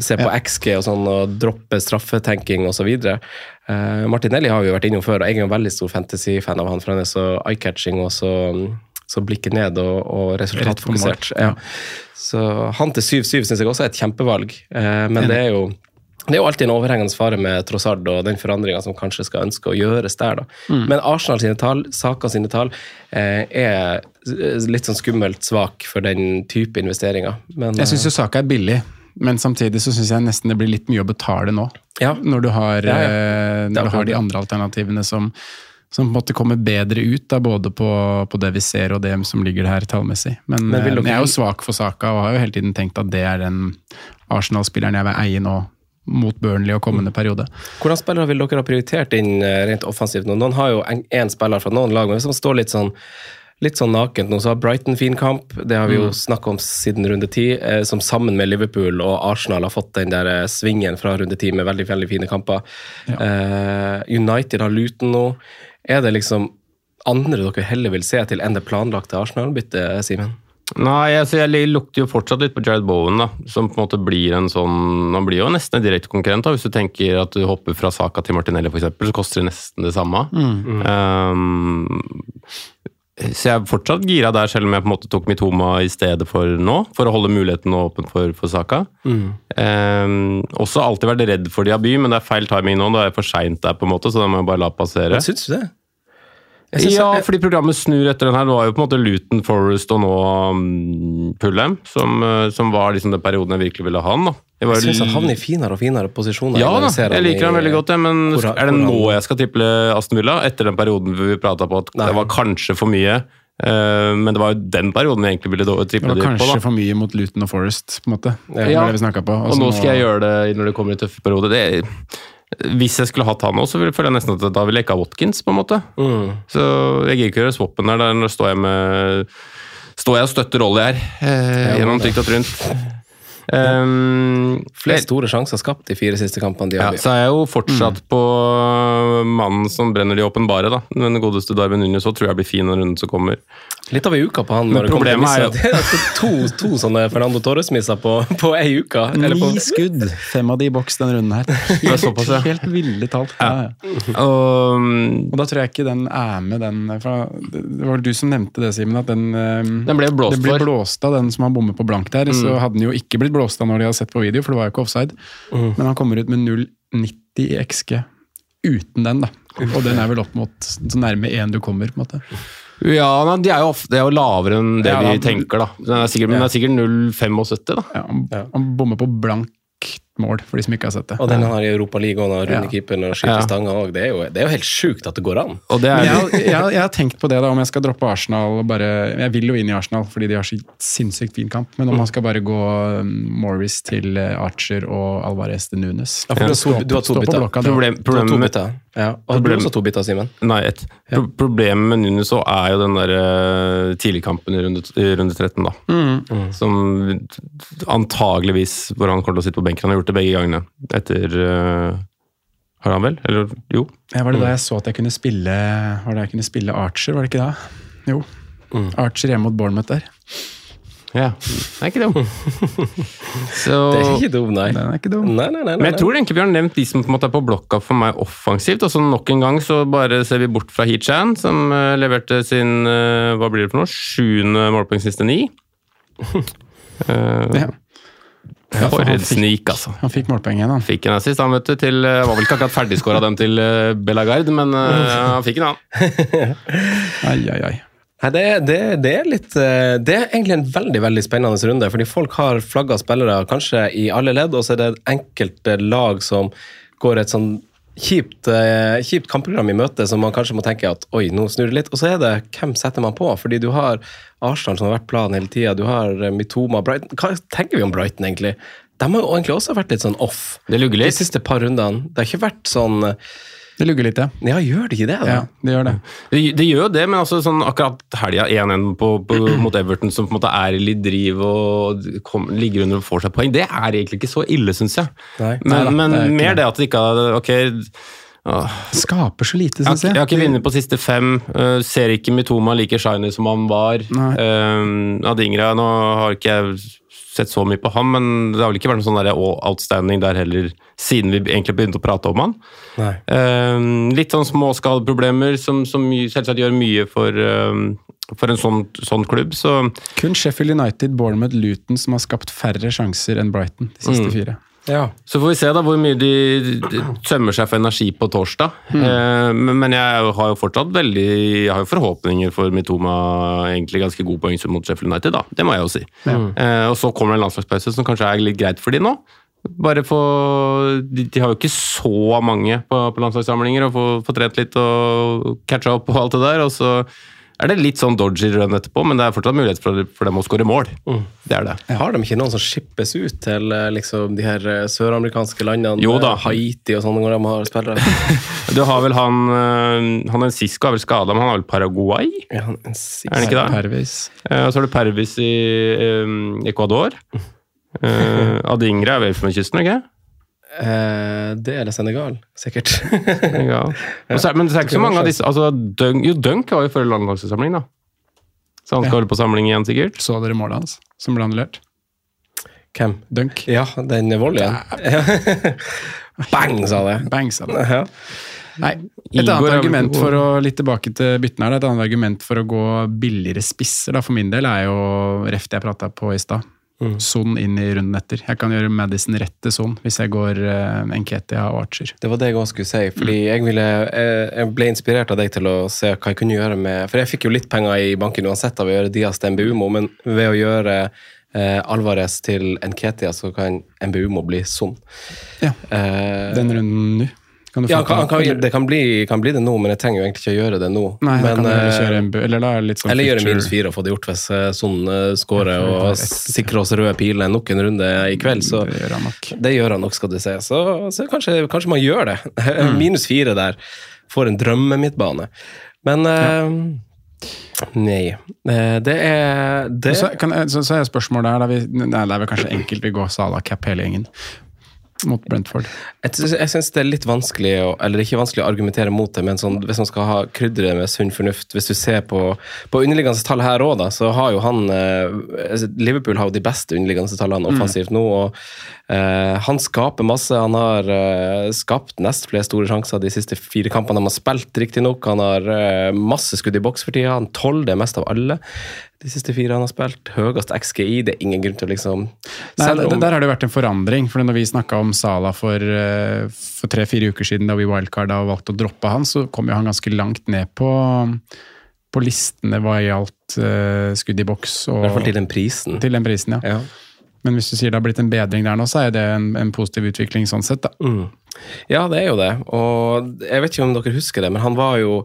se på XG og sånn, og droppe straffetenking osv. Uh, Martinelli har vi jo vært innom før, og jeg er en veldig stor fantasy-fan av han, for han er så eye-catching og så, så blikket ned og, og resultatfokusert. Ja. Ja. Så han til 7-7 syns jeg også er et kjempevalg, uh, men det er jo det er jo alltid en overhengende fare med Trossard og den forandringa som kanskje skal ønske å gjøres der. Mm. Men Arsenal sine tall, Saka sine tall, eh, er litt sånn skummelt svak for den type investeringer. Men, Jeg syns jo Saka er billig, men samtidig så syns jeg nesten det blir litt mye å betale nå. Ja. Når du har, Ja, ja. eh, når du har de andre alternativene som, som på en måte kommer bedre ut, da, både på, på det vi ser og det som ligger her tallmessig. Men, Men dere... men jeg er jo svak for Saka og har jo hele tiden tenkt at det er den Arsenal-spilleren jeg vil eie nå mot Burnley og Mm. kommende periode. Hvordan spillere vil dere ha prioritert inn eh, rent offensivt nå? Noen har jo én spiller fra noen lag, men hvis man står litt sånn litt sånn nakent nå. Så har Brighton fin kamp, det har vi jo Mm. snakka om siden runde ti. Eh, som sammen med Liverpool og Arsenal har fått den der eh, svingen fra runde ti med veldig veldig fine kamper. Eh, United har Luton nå. Er det liksom andre dere heller vil se til enn det planlagte Arsenal-byttet, Simen? Nei, altså jeg lukter jo fortsatt litt på Jared Bowen, da, som på en måte blir en sånn Han blir jo nesten en direkte konkurrent. da, Hvis du tenker at du hopper fra Saka til Martinelli, eksempel, så koster det nesten det samme. Um, så jeg er fortsatt gira der, selv om jeg på en måte tok Mitoma i stedet for nå, for å holde muligheten åpen for, for Saka. Um, også alltid vært redd for Diaby, men det er feil timing nå. Da er jeg for seint der, på en måte, så da må jeg bare la passere. Men Syns du det? Synes Ja, jeg- fordi programmet snur etter den her. Det var jo på en måte Luton Forest og nå um, Pullem, som, uh, som var liksom den perioden jeg virkelig ville ha han. da. Jeg syns han havner i finere og finere posisjoner. Ja jeg, ser jeg liker i- han veldig godt, jeg, men hvor er det nå han- jeg skal triple Aston Villa? Etter den perioden vi prata på at Nei. det var kanskje for mye. uh, men det var jo den perioden jeg egentlig ville Det triple var det på. kanskje for mye mot Luton og Forest, på en måte. Det Ja. det vi på. Og nå skal jeg gjøre det når det kommer en tøff periode. Det, hvis jeg skulle hatt han nå, så føler jeg nesten at da ville jeg ikke ha Watkins, på en måte. Mm. Så jeg gidder ikke gjøre swappen der. Der står jeg med Står jeg og støtter Ollie her, eh, gjennom trygt og trynt. Um, Flest store sjanser skapt de fire siste kampene. ja, Diaby. så er jeg jo fortsatt på mannen som brenner de åpenbare, da. Men den godeste Darwin Nunes så tror jeg blir fin den runden som kommer. Litt av ei uke på han. Men når det kommer til problemet er misser. Det er to, to sånne Fernando Torres-misser på, på ei uke. Eller på, Ni skudd, fem av de i boks denne runden her. Det er såpass, ja. Helt ville talt. Ja, ja. Um, Og da tror jeg ikke den er med, den fra, Det var vel du som nevnte det, Simen, at den eh, Den ble blåst Det ble for. blåst av den som har bommet på blank der. Så hadde den jo ikke blitt blåst av når de hadde sett på video, for det var jo ikke offside. Men han kommer ut med 0,90 i XG uten den, da. Og den er vel opp mot så nærme én du kommer, på en måte. ja, men de er jo, ofte, de er jo lavere enn det Ja, vi tenker, da. Den er sikkert, men det er sikkert 0,75, da. Ja, han, han bommer på blank mål, for de som ikke har sett det. og den han har i Europa League og han og runde Ja. keeper når skyter Ja. stanga òg. Det, det er jo helt sjukt at det går an. Og det er jeg, har- jeg, jeg har tenkt på det, da, om jeg skal droppe Arsenal og bare Jeg vil jo inn i Arsenal, fordi de har så sinnssykt fin kamp. Men om man skal bare gå um, Morris til eh, Archer og Alvarez til Nunes Ja, for du har to- du har to bytter. Problem, problemet. Ja. Og har du også to biter, Simen? Nei, ett. Pro problemet med Nunes så er jo den der eh, tidligkampen i runde, i runde 13, da. Mm. Som antageligvis hvor han kommer til å sitte på benken. Han har gjort det begge gangene. Etter uh, Har han vel? Eller jo. Ja, var det da jeg så at jeg kunne spille Var det jeg kunne spille Archer, var det ikke da? Jo. Archer hjemme mot Bournemouth der. Ja. Det er ikke dum. Så Det er ikke dum, nei. Den er ikke dum. Nei, nei, nei, Men jeg tror egentlig vi har nevnt de som på en måte er på blokka for meg offensivt. og så Nok en gang så bare ser vi bort fra Heechan, som eh, leverte sin eh, hva blir det for noe, sjuende målpoeng siste ni. Uh, Ja. Ja, for et fikk- snik, altså. Han fikk målpoeng igjen, han. Fikk en assist, han vet du, til Var vel ikke akkurat ferdigskåra den til Bellagard, Belagard, men uh, han fikk en, han. Ai, ai, ai. Nei, det, det, det er litt eh, Det er egentlig en veldig veldig spennende runde, fordi folk har flagga spillere kanskje i alle ledd, og så er det enkelte lag som går et sånn kjipt, eh, kjipt kampprogram i møte som man kanskje må tenke at oi, nå snur det litt. Og så er det hvem setter man på? Fordi du har Arsenal som har vært planen hele tida, du har eh, Mitoma Brighton. Hva tenker vi om Brighton, egentlig? De har jo egentlig også vært litt sånn off. Det lugger De siste par rundene. Det har ikke vært sånn Det lugger litt, ja. Ja, gjør det ikke det, da? Ja, det gjør det. Det, det gjør jo det, men altså sånn akkurat helga 1-1 på, på, mot Everton, som på en måte er i litt driv og kom, ligger under og får seg poeng, det er egentlig ikke så ille, syns jeg. Nei. Men, Neida, men det er mer det. at det ikke har Ok, åh, Skaper så lite, syns jeg. jeg har ikke vunnet på siste fem. Uh, ser ikke Mitoma like shiny som han var. Nei. Uh, Adingra, nå har ikke jeg sett så mye på ham, men det har vel ikke vært noe sånn outstanding der heller, siden vi egentlig begynte å prate om han. Nei. Eh, litt sånn småskadeproblemer som, som selvsagt gjør mye for, eh, for en sånn, sånn klubb, så Kun Sheffield United, Bournemouth, Luton som har skapt færre sjanser enn Brighton de siste Mm. fire. Ja. Så får vi se da hvor mye de, tømmer seg for energi på torsdag. Eh, men, jeg har jo fortsatt veldig Jeg har jo forhåpninger for Mitoma egentlig ganske god poengsum mot Sheffield United, da. Det må jeg jo si. Eh, og så kommer det en landslagspause som kanskje er litt greit for de nå. Bare få de, de har jo ikke så mange på, på landslagssamlinger, og få, få trent litt og catcha opp og alt det der. Og så er det litt sånn dodgy run etterpå, men det er fortsatt mulighet for, for dem å skåre mål. Det er det. Har de ikke noen som skippes ut til eh, liksom, de her eh, søramerikanske landene? Jo da. eh, Haiti og sånn, når de har spillere? Du har vel han Han er Sisko er vel skada, men han har vel Paraguay? Ja, han- en six- Er han ikke det? Pervis. Eh, Og så har du Pervis i øh, Ecuador. Uh, Adingra er vel fra kysten, ikke Eh, det er det Senegal, sikkert. Ja. Og så men det er ikke så mange av disse altså, Dunk, Jo, Dunk var jo før landslagssamling, da. Så han skal Ja. på samling igjen, sikkert? Så dere målet hans, som ble annullert? Hvem? Dunk. Ja, den volleyen. Bang, sa det. Bang, sa det. Ja. Nei, et annet argument for å litt tilbake til byttene her, et annet argument for å gå billigere spisser, da, for min del, er jo ref det jeg prata på i stad. Son inn i runden etter. Jeg kan gjøre Madison rett til Son hvis jeg går uh, Enketia og Archer. Det var det jeg også skulle si. fordi jeg, ville, jeg, jeg ble inspirert av deg til å se hva jeg kunne gjøre med For jeg fikk jo litt penger i banken uansett av å gjøre Dias til MBUMO, men ved å gjøre eh, Alvarez til Nketia, så kan MBUMO bli sånn. Ja, Eh, Den runden nå. Kan ja, kan, kan, det kan bli, kan bli det nå, men jeg trenger jo egentlig ikke å gjøre det nå. Nei, men, heller eh, en Eller er det sånn Eller gjøre minus fire og få det gjort hvis eh, Son eh, skårer og det er sikrer oss røde piler nok en runde i kveld. Så Det gjør han nok. det gjør han nok, skal du si. Så, så kanskje, kanskje man gjør det. Mm. Minus fire der. Får en drømmemidtbane. Men eh, Nei. Det er det, Så, kan, så, så er spørsmålet her, da vi, nei, det er vel kanskje enkelt vi går Sala cap hele gjengen mot Brentford. Jeg, jeg syns det er litt vanskelig å, eller ikke vanskelig å argumentere mot det, men sånn, hvis man skal ha krydre med sunn fornuft Hvis du ser på, på underliggende tall her òg, så har jo han eh, altså, Liverpool har jo de beste underliggende tallene offensivt nå. og eh, Han skaper masse. Han har eh, skapt nest flest store sjanser de siste fire kampene de har spilt, riktignok. Han har eh, masse skudd i boks for tida. Han tåler det mest av alle de siste fire han har spilt. Høyest XGI. Det er ingen grunn til å liksom Nei, om- Der har det vært en forandring. for Når vi snakka om Sala for, eh, for tre-fire uker siden, da vi wildcarda og valgte å droppe han, så kom jo han ganske langt ned på, på listene hva gjaldt uh, skudd i boks. I hvert fall til den prisen. til den prisen, ja. Ja. Men hvis du sier det har blitt en bedring der nå, så er det en, en positiv utvikling sånn sett. da. Mm. Ja, det er jo det. Og jeg vet ikke om dere husker det, men han var jo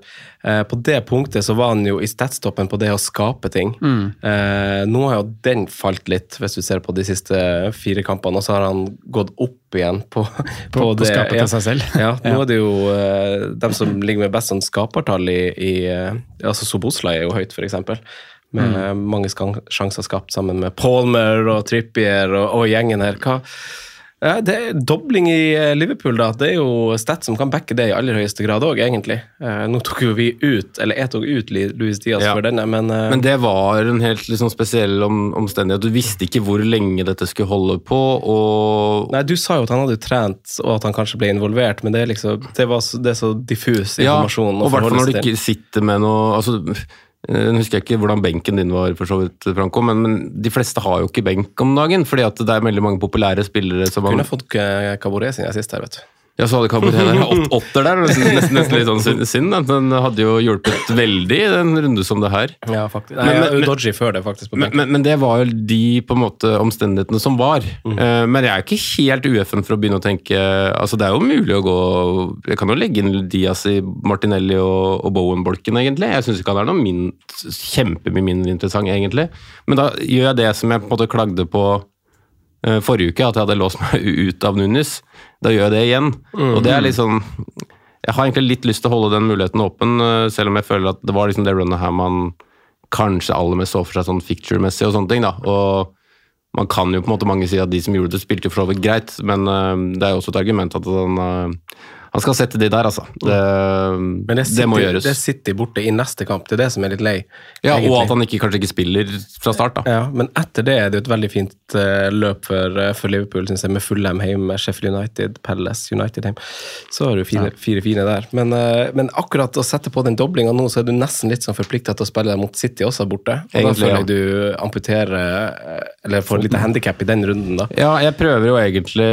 eh, På det punktet så var han jo i statstoppen på det å skape ting. Eh, nå har jo den falt litt, hvis du ser på de siste fire kampene, og så har han gått opp igjen på, på, På, på skapet ja. til seg selv. Ja, nå er det jo eh, dem som ligger med best sånn skapertall i, i eh, altså Sobosla er jo høyt, f.eks. Med Mm. mange sjanser skapt sammen med Palmer og Trippier og, og gjengen her. Hva, det er dobling i eh, Liverpool, da. Det er jo stats som kan backe det i aller høyeste grad òg, egentlig. Eh, nå tok jo vi ut, eller jeg tok ut Louis Diaz Ja. for denne, men, eh, Men det var en helt liksom, spesiell om, omstendighet. Du visste ikke hvor lenge dette skulle holde på, og Nei, Du sa jo at han hadde trent, og at han kanskje ble involvert, men det liksom, det, var så, det er så diffus informasjon. Ja, og i hvert fall når du ikke sitter med noe altså, eh, Nå husker jeg ikke hvordan benken din var, for så vidt, Franco, men, men de fleste har jo ikke benk om dagen. fordi at det er veldig mange populære spillere som Kunne man, ha fått eh, Caboret sin sist her, vet du. Ja, så hadde Kabotene åt, åtter der. Nesten, nesten, nesten litt sånn synd. Den hadde jo hjulpet veldig i en runde som det her. Ja, faktisk. Nei, Men- men- dodgy før det, faktisk. på Men, men, men det var jo de på en måte omstendighetene som var. Mm. Uh, men jeg er ikke helt UFM for å begynne å tenke altså Det er jo mulig å gå Jeg kan jo legge inn Diaz i Martinelli og, og Bowen-bolken, egentlig. Jeg syns ikke han er noe min, kjempemye mindre interessant, egentlig. Men da gjør jeg det som jeg på en måte klagde på forrige uke, at jeg hadde låst meg ut av Nunes. Da gjør jeg det igjen. Og det er sånn Jeg har egentlig litt lyst til å holde den muligheten åpen, eh, selv om jeg føler at det var liksom det runnet her man kanskje aller mest så for seg sånn ficture-messig og sånne ting. da, og man kan jo på en måte mange si at de som gjorde det, spilte for så vidt greit, men øh, det er jo også et argument at han, øh, han skal sette de der, altså. Det, Men det, det, må gjøres. det sitter borte i neste kamp, det er det som er litt lei. ja, egentlig. og at han ikke, kanskje ikke spiller fra start, da. Ja, Men etter det er det jo et veldig fint eh, løp for, eh, for Liverpool, synes jeg, med Fulham hjemme, Sheffield United, Palace United hjemme. Så har du fine, fire fine der. Men, eh, men akkurat å sette på den doblinga nå, så er du nesten litt sånn forplikta til å spille mot City også borte. Og Egentlig, da føler ja. jeg du amputerer Eller får litt lite handikap i den runden, da. Ja, jeg prøver jo egentlig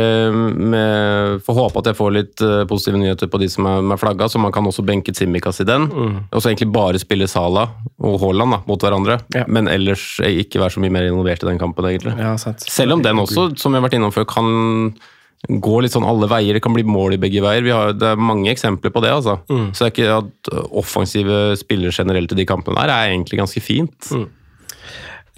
med Får håpe at jeg får litt øh, positive nyheter på de som er med flagga, så man kan også benke Tsimikas i den. Og så egentlig bare spille Sala og Haaland da, mot hverandre, Ja. men ellers ikke være så mye mer involvert i den kampen, egentlig. Ja, sant. Selv om den også, som vi har vært innom før, kan gå litt sånn alle veier. Det kan bli mål i begge veier. Vi har, det er mange eksempler på det. altså. Mm. Så det er ikke at offensive spillere generelt i de kampene der er egentlig ganske fint.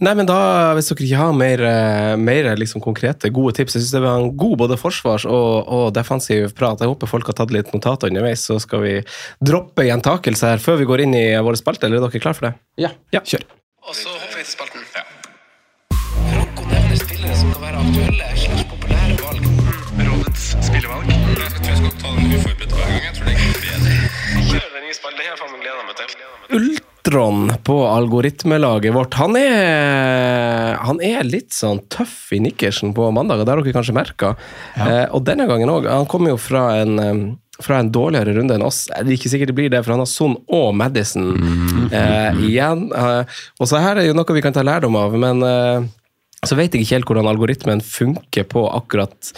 Nei, men da, Hvis dere ikke har mer, eh, mer liksom konkrete, gode tips Jeg synes det var en god både forsvars- og, og defensiv prat. Jeg håper folk har tatt litt notater underveis. Så skal vi droppe gjentakelse her før vi går inn i våre spalte. Eller er dere klare for det? Ja, Ja. kjør. Og så hopper vi til spalten. Franco nevner spillere som kan være aktuelle slags populære valg. Rådets spillevalg. Ultron på algoritmelaget vårt, han er, han er litt sånn tøff i nikkersen på mandag, og det har dere kanskje merka. Eh, og denne gangen òg. Han kommer jo fra en eh, fra en dårligere runde enn oss. Det er ikke sikkert det blir det, for han har Son og Madison eh, igjen. Eh, og så her er jo noe vi kan ta lærdom av, men eh, så vet jeg ikke helt hvordan algoritmen funker på akkurat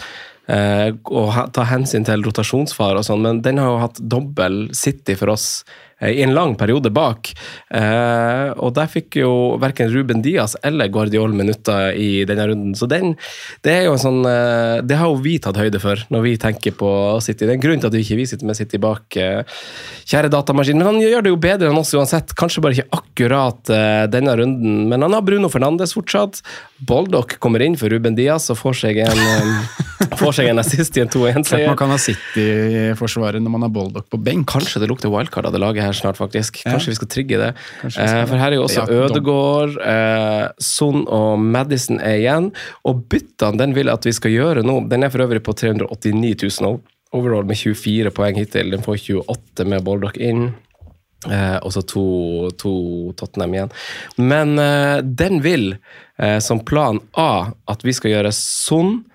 eh, å ta hensyn til rotasjonsfare og sånn, men den har jo hatt dobbel City for oss i en lang periode bak. Eh, og der fikk jo verken Ruben Diaz eller Guardiol minutter i denne runden. Så den, det er jo en sånn eh, Det har jo vi tatt høyde for når vi tenker på City. Det er en grunn til at vi ikke vi sitter med City bak. eh, kjære datamaskin. Men han gjør det jo bedre enn oss uansett. Kanskje bare ikke akkurat eh, denne runden. Men han har Bruno Fernandes fortsatt. Boldock kommer inn for Ruben Diaz og får seg en, eh, får seg en assist i en 2-1-seier. man kan ha City i forsvaret når man har Boldock på benk. Kanskje det lukter wildcard av det laget her snart, faktisk. Ja. Kanskje vi skal trigge det. Skal Eh, for her er jo også Ja, dom- eh, Son og Madison er igjen. Og byttene den vil at vi skal gjøre nå. Den er for øvrig på 389 000 overall med 24 poeng hittil. Den får 28 med Boldock inn. Eh, og så to, to Tottenham igjen. Men eh, den vil, eh, som plan A, at vi skal gjøre Son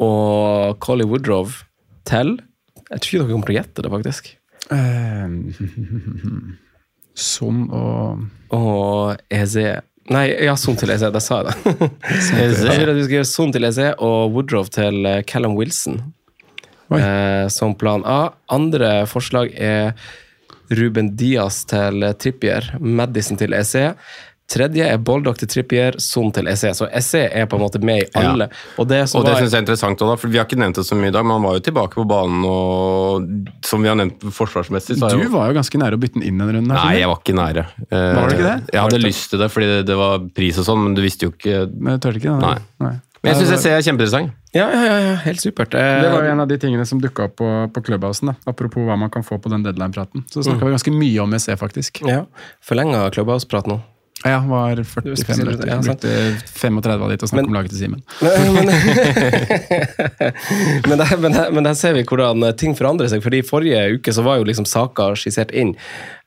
og Collie Woodrow til Jeg tror ikke dere kommer til å gjette det, faktisk. Eh, Sånn og Og Eze Nei, ja, Son til Eze. Det sa jeg, da. Jeg vil at vi skal gjøre Son til Eze og Woodrow til eh, Callum Wilson. Eh, som plan A. Andre forslag er Ruben Diaz til Trippier, Madison til Eze. Tredje er Boldock til Trippier, Son til SE. Så SE er på en måte med i alle. Og det som Og det var synes jeg er interessant også, da, for Vi har ikke nevnt det så mye i dag, men han var jo tilbake på banen. og Som vi har nevnt forsvarsmessig så Du jo var jo ganske nære å bytte den inn en runde. Nei, jeg var ikke nære. Eh, Var det ikke det? Jeg hadde lyst til det fordi det, det var pris og sånn, men du visste jo ikke Men du tørte ikke det. Nei. Men jeg syns SE er kjempeinteressant. Ja, ja, ja, ja, helt supert. Eh, Det var jo en av de tingene som dukka opp på, på Clubhousen. da. Apropos hva man kan få på den deadline-praten. Så snakka vi ganske mye om SE, faktisk. ja, Forlenga Clubhouse-prat nå. Ja, var 45 skal si det, minutter. ja. Brukte 35 av de til å snakke Men- om laget til Simen. Men, men, men, men, der, ser vi hvordan eh, ting forandrer seg. fordi forrige uke så var jo liksom saka skissert inn.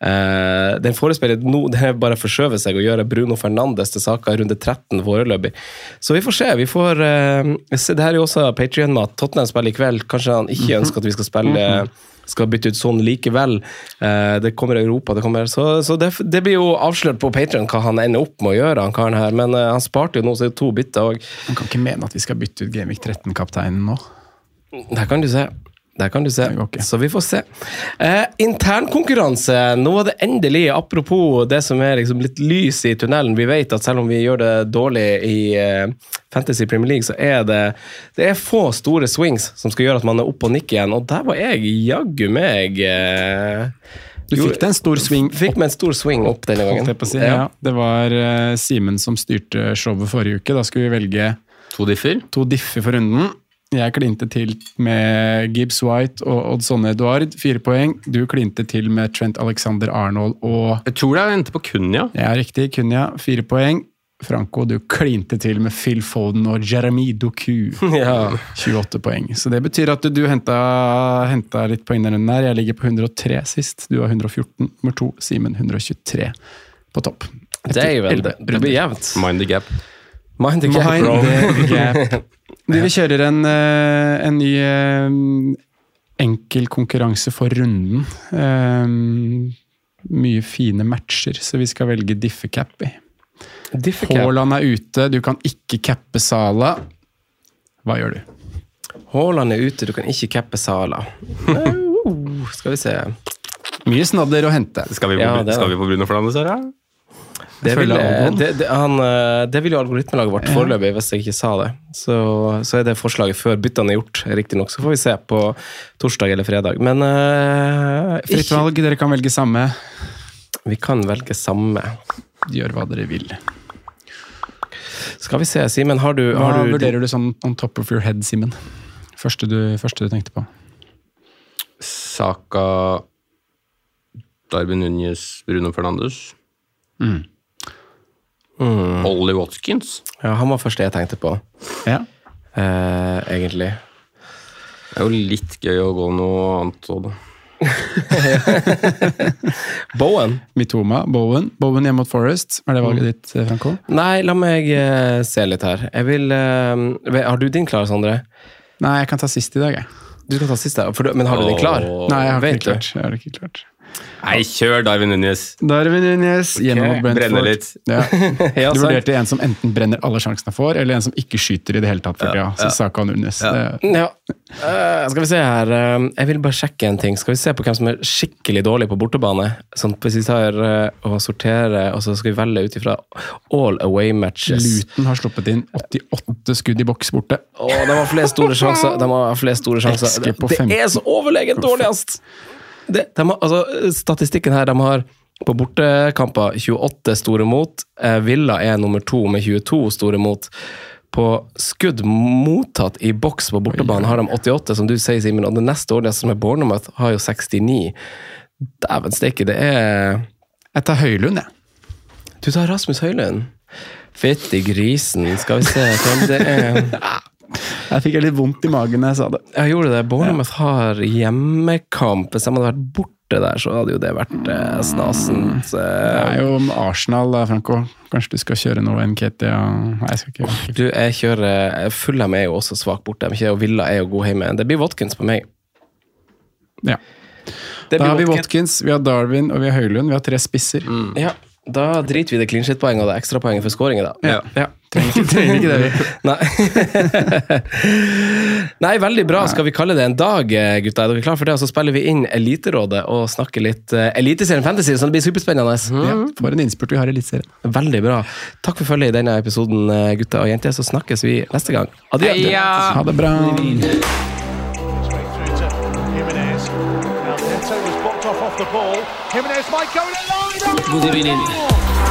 Uh, den forespeilet nå det bare forskjøvet seg å gjøre Bruno Fernandes til saka runde 13 foreløpig. Så vi får se. vi får uh, se, Det her er jo også Patrion-mat. Tottenham spiller i kveld. Kanskje han ikke ønsker at vi skal spille skal bytte ut sånn likevel. Eh, det kommer Europa, det kommer Så, så det, det blir jo avslørt på Patrion hva han ender opp med å gjøre, han karen her. Men eh, han sparte jo nå, så to bytter òg. Han kan ikke mene at vi skal bytte ut Gamevik 13-kapteinen nå. Der kan du se. Der kan du se. Det. Så vi får se. Eh, Internkonkurranse. Nå var det endelig, apropos det som er liksom litt lys i tunnelen. Vi vet at selv om vi gjør det dårlig i eh, Fantasy Premier League, så er det, det er få store swings som skal gjøre at man er oppe og nikker igjen. Og der var jeg jaggu meg eh, Du fikk deg en stor swing Fikk meg en stor swing opp denne gangen. Si. Ja. Det var uh, Simen som styrte showet forrige uke. Da skulle vi velge To differ. to differ for runden. Jeg klinte til med Gibbs White og Oddson Eduard, fire poeng. Du klinte til med Trent Alexander Arnold og Jeg tror det vente på Kunja. Ja, riktig, Kunya, fire poeng. Franco, du klinte til med Phil Foden og Jeremy Doku. Ja. 28 poeng. Så det betyr at du, du henta, henta litt poeng denne runden her. Jeg ligger på 103 sist. Du har 114. Nummer to, Simen 123 på topp. Det er jo veldig, det. Det blir jevnt. Mind the gap. Mind the gap, Mind bro. the gap. Vi kjører en, eh, en ny eh, enkel konkurranse for runden. Eh, Mye fine matcher, så vi skal velge diffecap i. Haaland er ute, du kan ikke cappe Sala. Hva gjør du? Haaland er ute, du kan ikke cappe Sala. Uh, skal vi se. Mye snadder å hente. Skal vi på, Ja, skal vi på Bruno Fernandes her, ja? Det vil, det, det, han, eh, det vil jo algoritmelaget vårt Ja. foreløpig, hvis jeg ikke sa det. Så, så er det forslaget før byttene er gjort, riktignok. Så får vi se på torsdag eller fredag. Men uh, Fritt valg, dere kan velge samme. vi kan velge samme. Gjør hva dere vil. Skal vi se, Simen, har du, Hva har du vurderer du sånn on top of your head, Simen? Første du, første du tenkte på? Saka Darwin Núñez, Bruno Fernandes. Mm. Ollie Watkins. Ja, han var første jeg tenkte på, Ja. eh, egentlig. Det er jo litt gøy å gå noe annet òg, da. Bowen? Mitoma, Bowen. Bowen hjemme mot Forest. Er det valget ditt, eh, Franco? Nei, la meg uh, se litt her. Jeg vil uh, Har du din klar, Sondre? Nei, jeg kan ta sist i dag, jeg. Du skal ta sist, for, du- men har du din klar? Nei, jeg har ikke klart. Jeg har ikke klart. Nei, kjør Darwin Núñez. Darwin Núñez okay. gjennom Brentford. Brenner litt. Ja. Ja, Du sant. vurderte en som enten brenner alle sjansene for får, eller en som ikke skyter i det hele tatt for tida. Så Saka og Núñez. Ja. Uh, skal vi se her. eh, jeg vil bare sjekke en ting. Skal vi se på hvem som er skikkelig dårlig på bortebane? Sånn, hvis vi tar eh, og sorterer, og så skal vi velge ut ifra all away matches. Luton har sluppet inn 88 skudd i boks borte. Oh, de har flest store sjanser. De har flere store sjanser. Det er så overlegent dårligst! Det, de har, altså, statistikken her, de har på bortekamper 28 store mot. Eh, Villa er nummer to med 22 store mot. På skudd mottatt i boks på bortebane har de 88, som du sier, Simen. Og det neste året, som er Bournemouth, har jo 69. Dæven steike, det er Jeg tar Høylund, jeg. Du tar Rasmus Høylund. Fytti grisen. Skal vi se hvem det er. Jeg fikk litt vondt i magen da jeg sa det. Jeg gjorde det. Bournemouth har hjemmekamp. Hvis de hadde vært borte der, så hadde jo det vært eh, snasent. Det Eh, er jo med Arsenal, da, Franco. Kanskje du skal kjøre noe Nketia Nei, jeg skal ikke. Du, jeg kjører Fullham er jo også svak borte, og Villa er jo god hjemme. Det blir Watkins på meg. Ja. Det Da har vi Watkins, vi har Darwin og vi har Høylund. Vi har tre spisser. Ja, da driter vi i det clean shit-poenget og det ekstrapoenget for skåringer, da. Ja. Ja. Trenger ikke, trenger ikke det, vi. Nei. Nei, veldig bra. Skal vi kalle det en dag, eh, gutta? Er dere klare for det? Og så spiller vi inn Eliterådet og snakker litt uh, Eliteserien Fantasy, så det blir superspennende. Ja, for en innspurt vi har i Eliteserien. Veldig bra. Takk for følget i denne episoden, gutter gutta og jenter. Så snakkes vi neste gang. Adjø. Ha det bra. Good through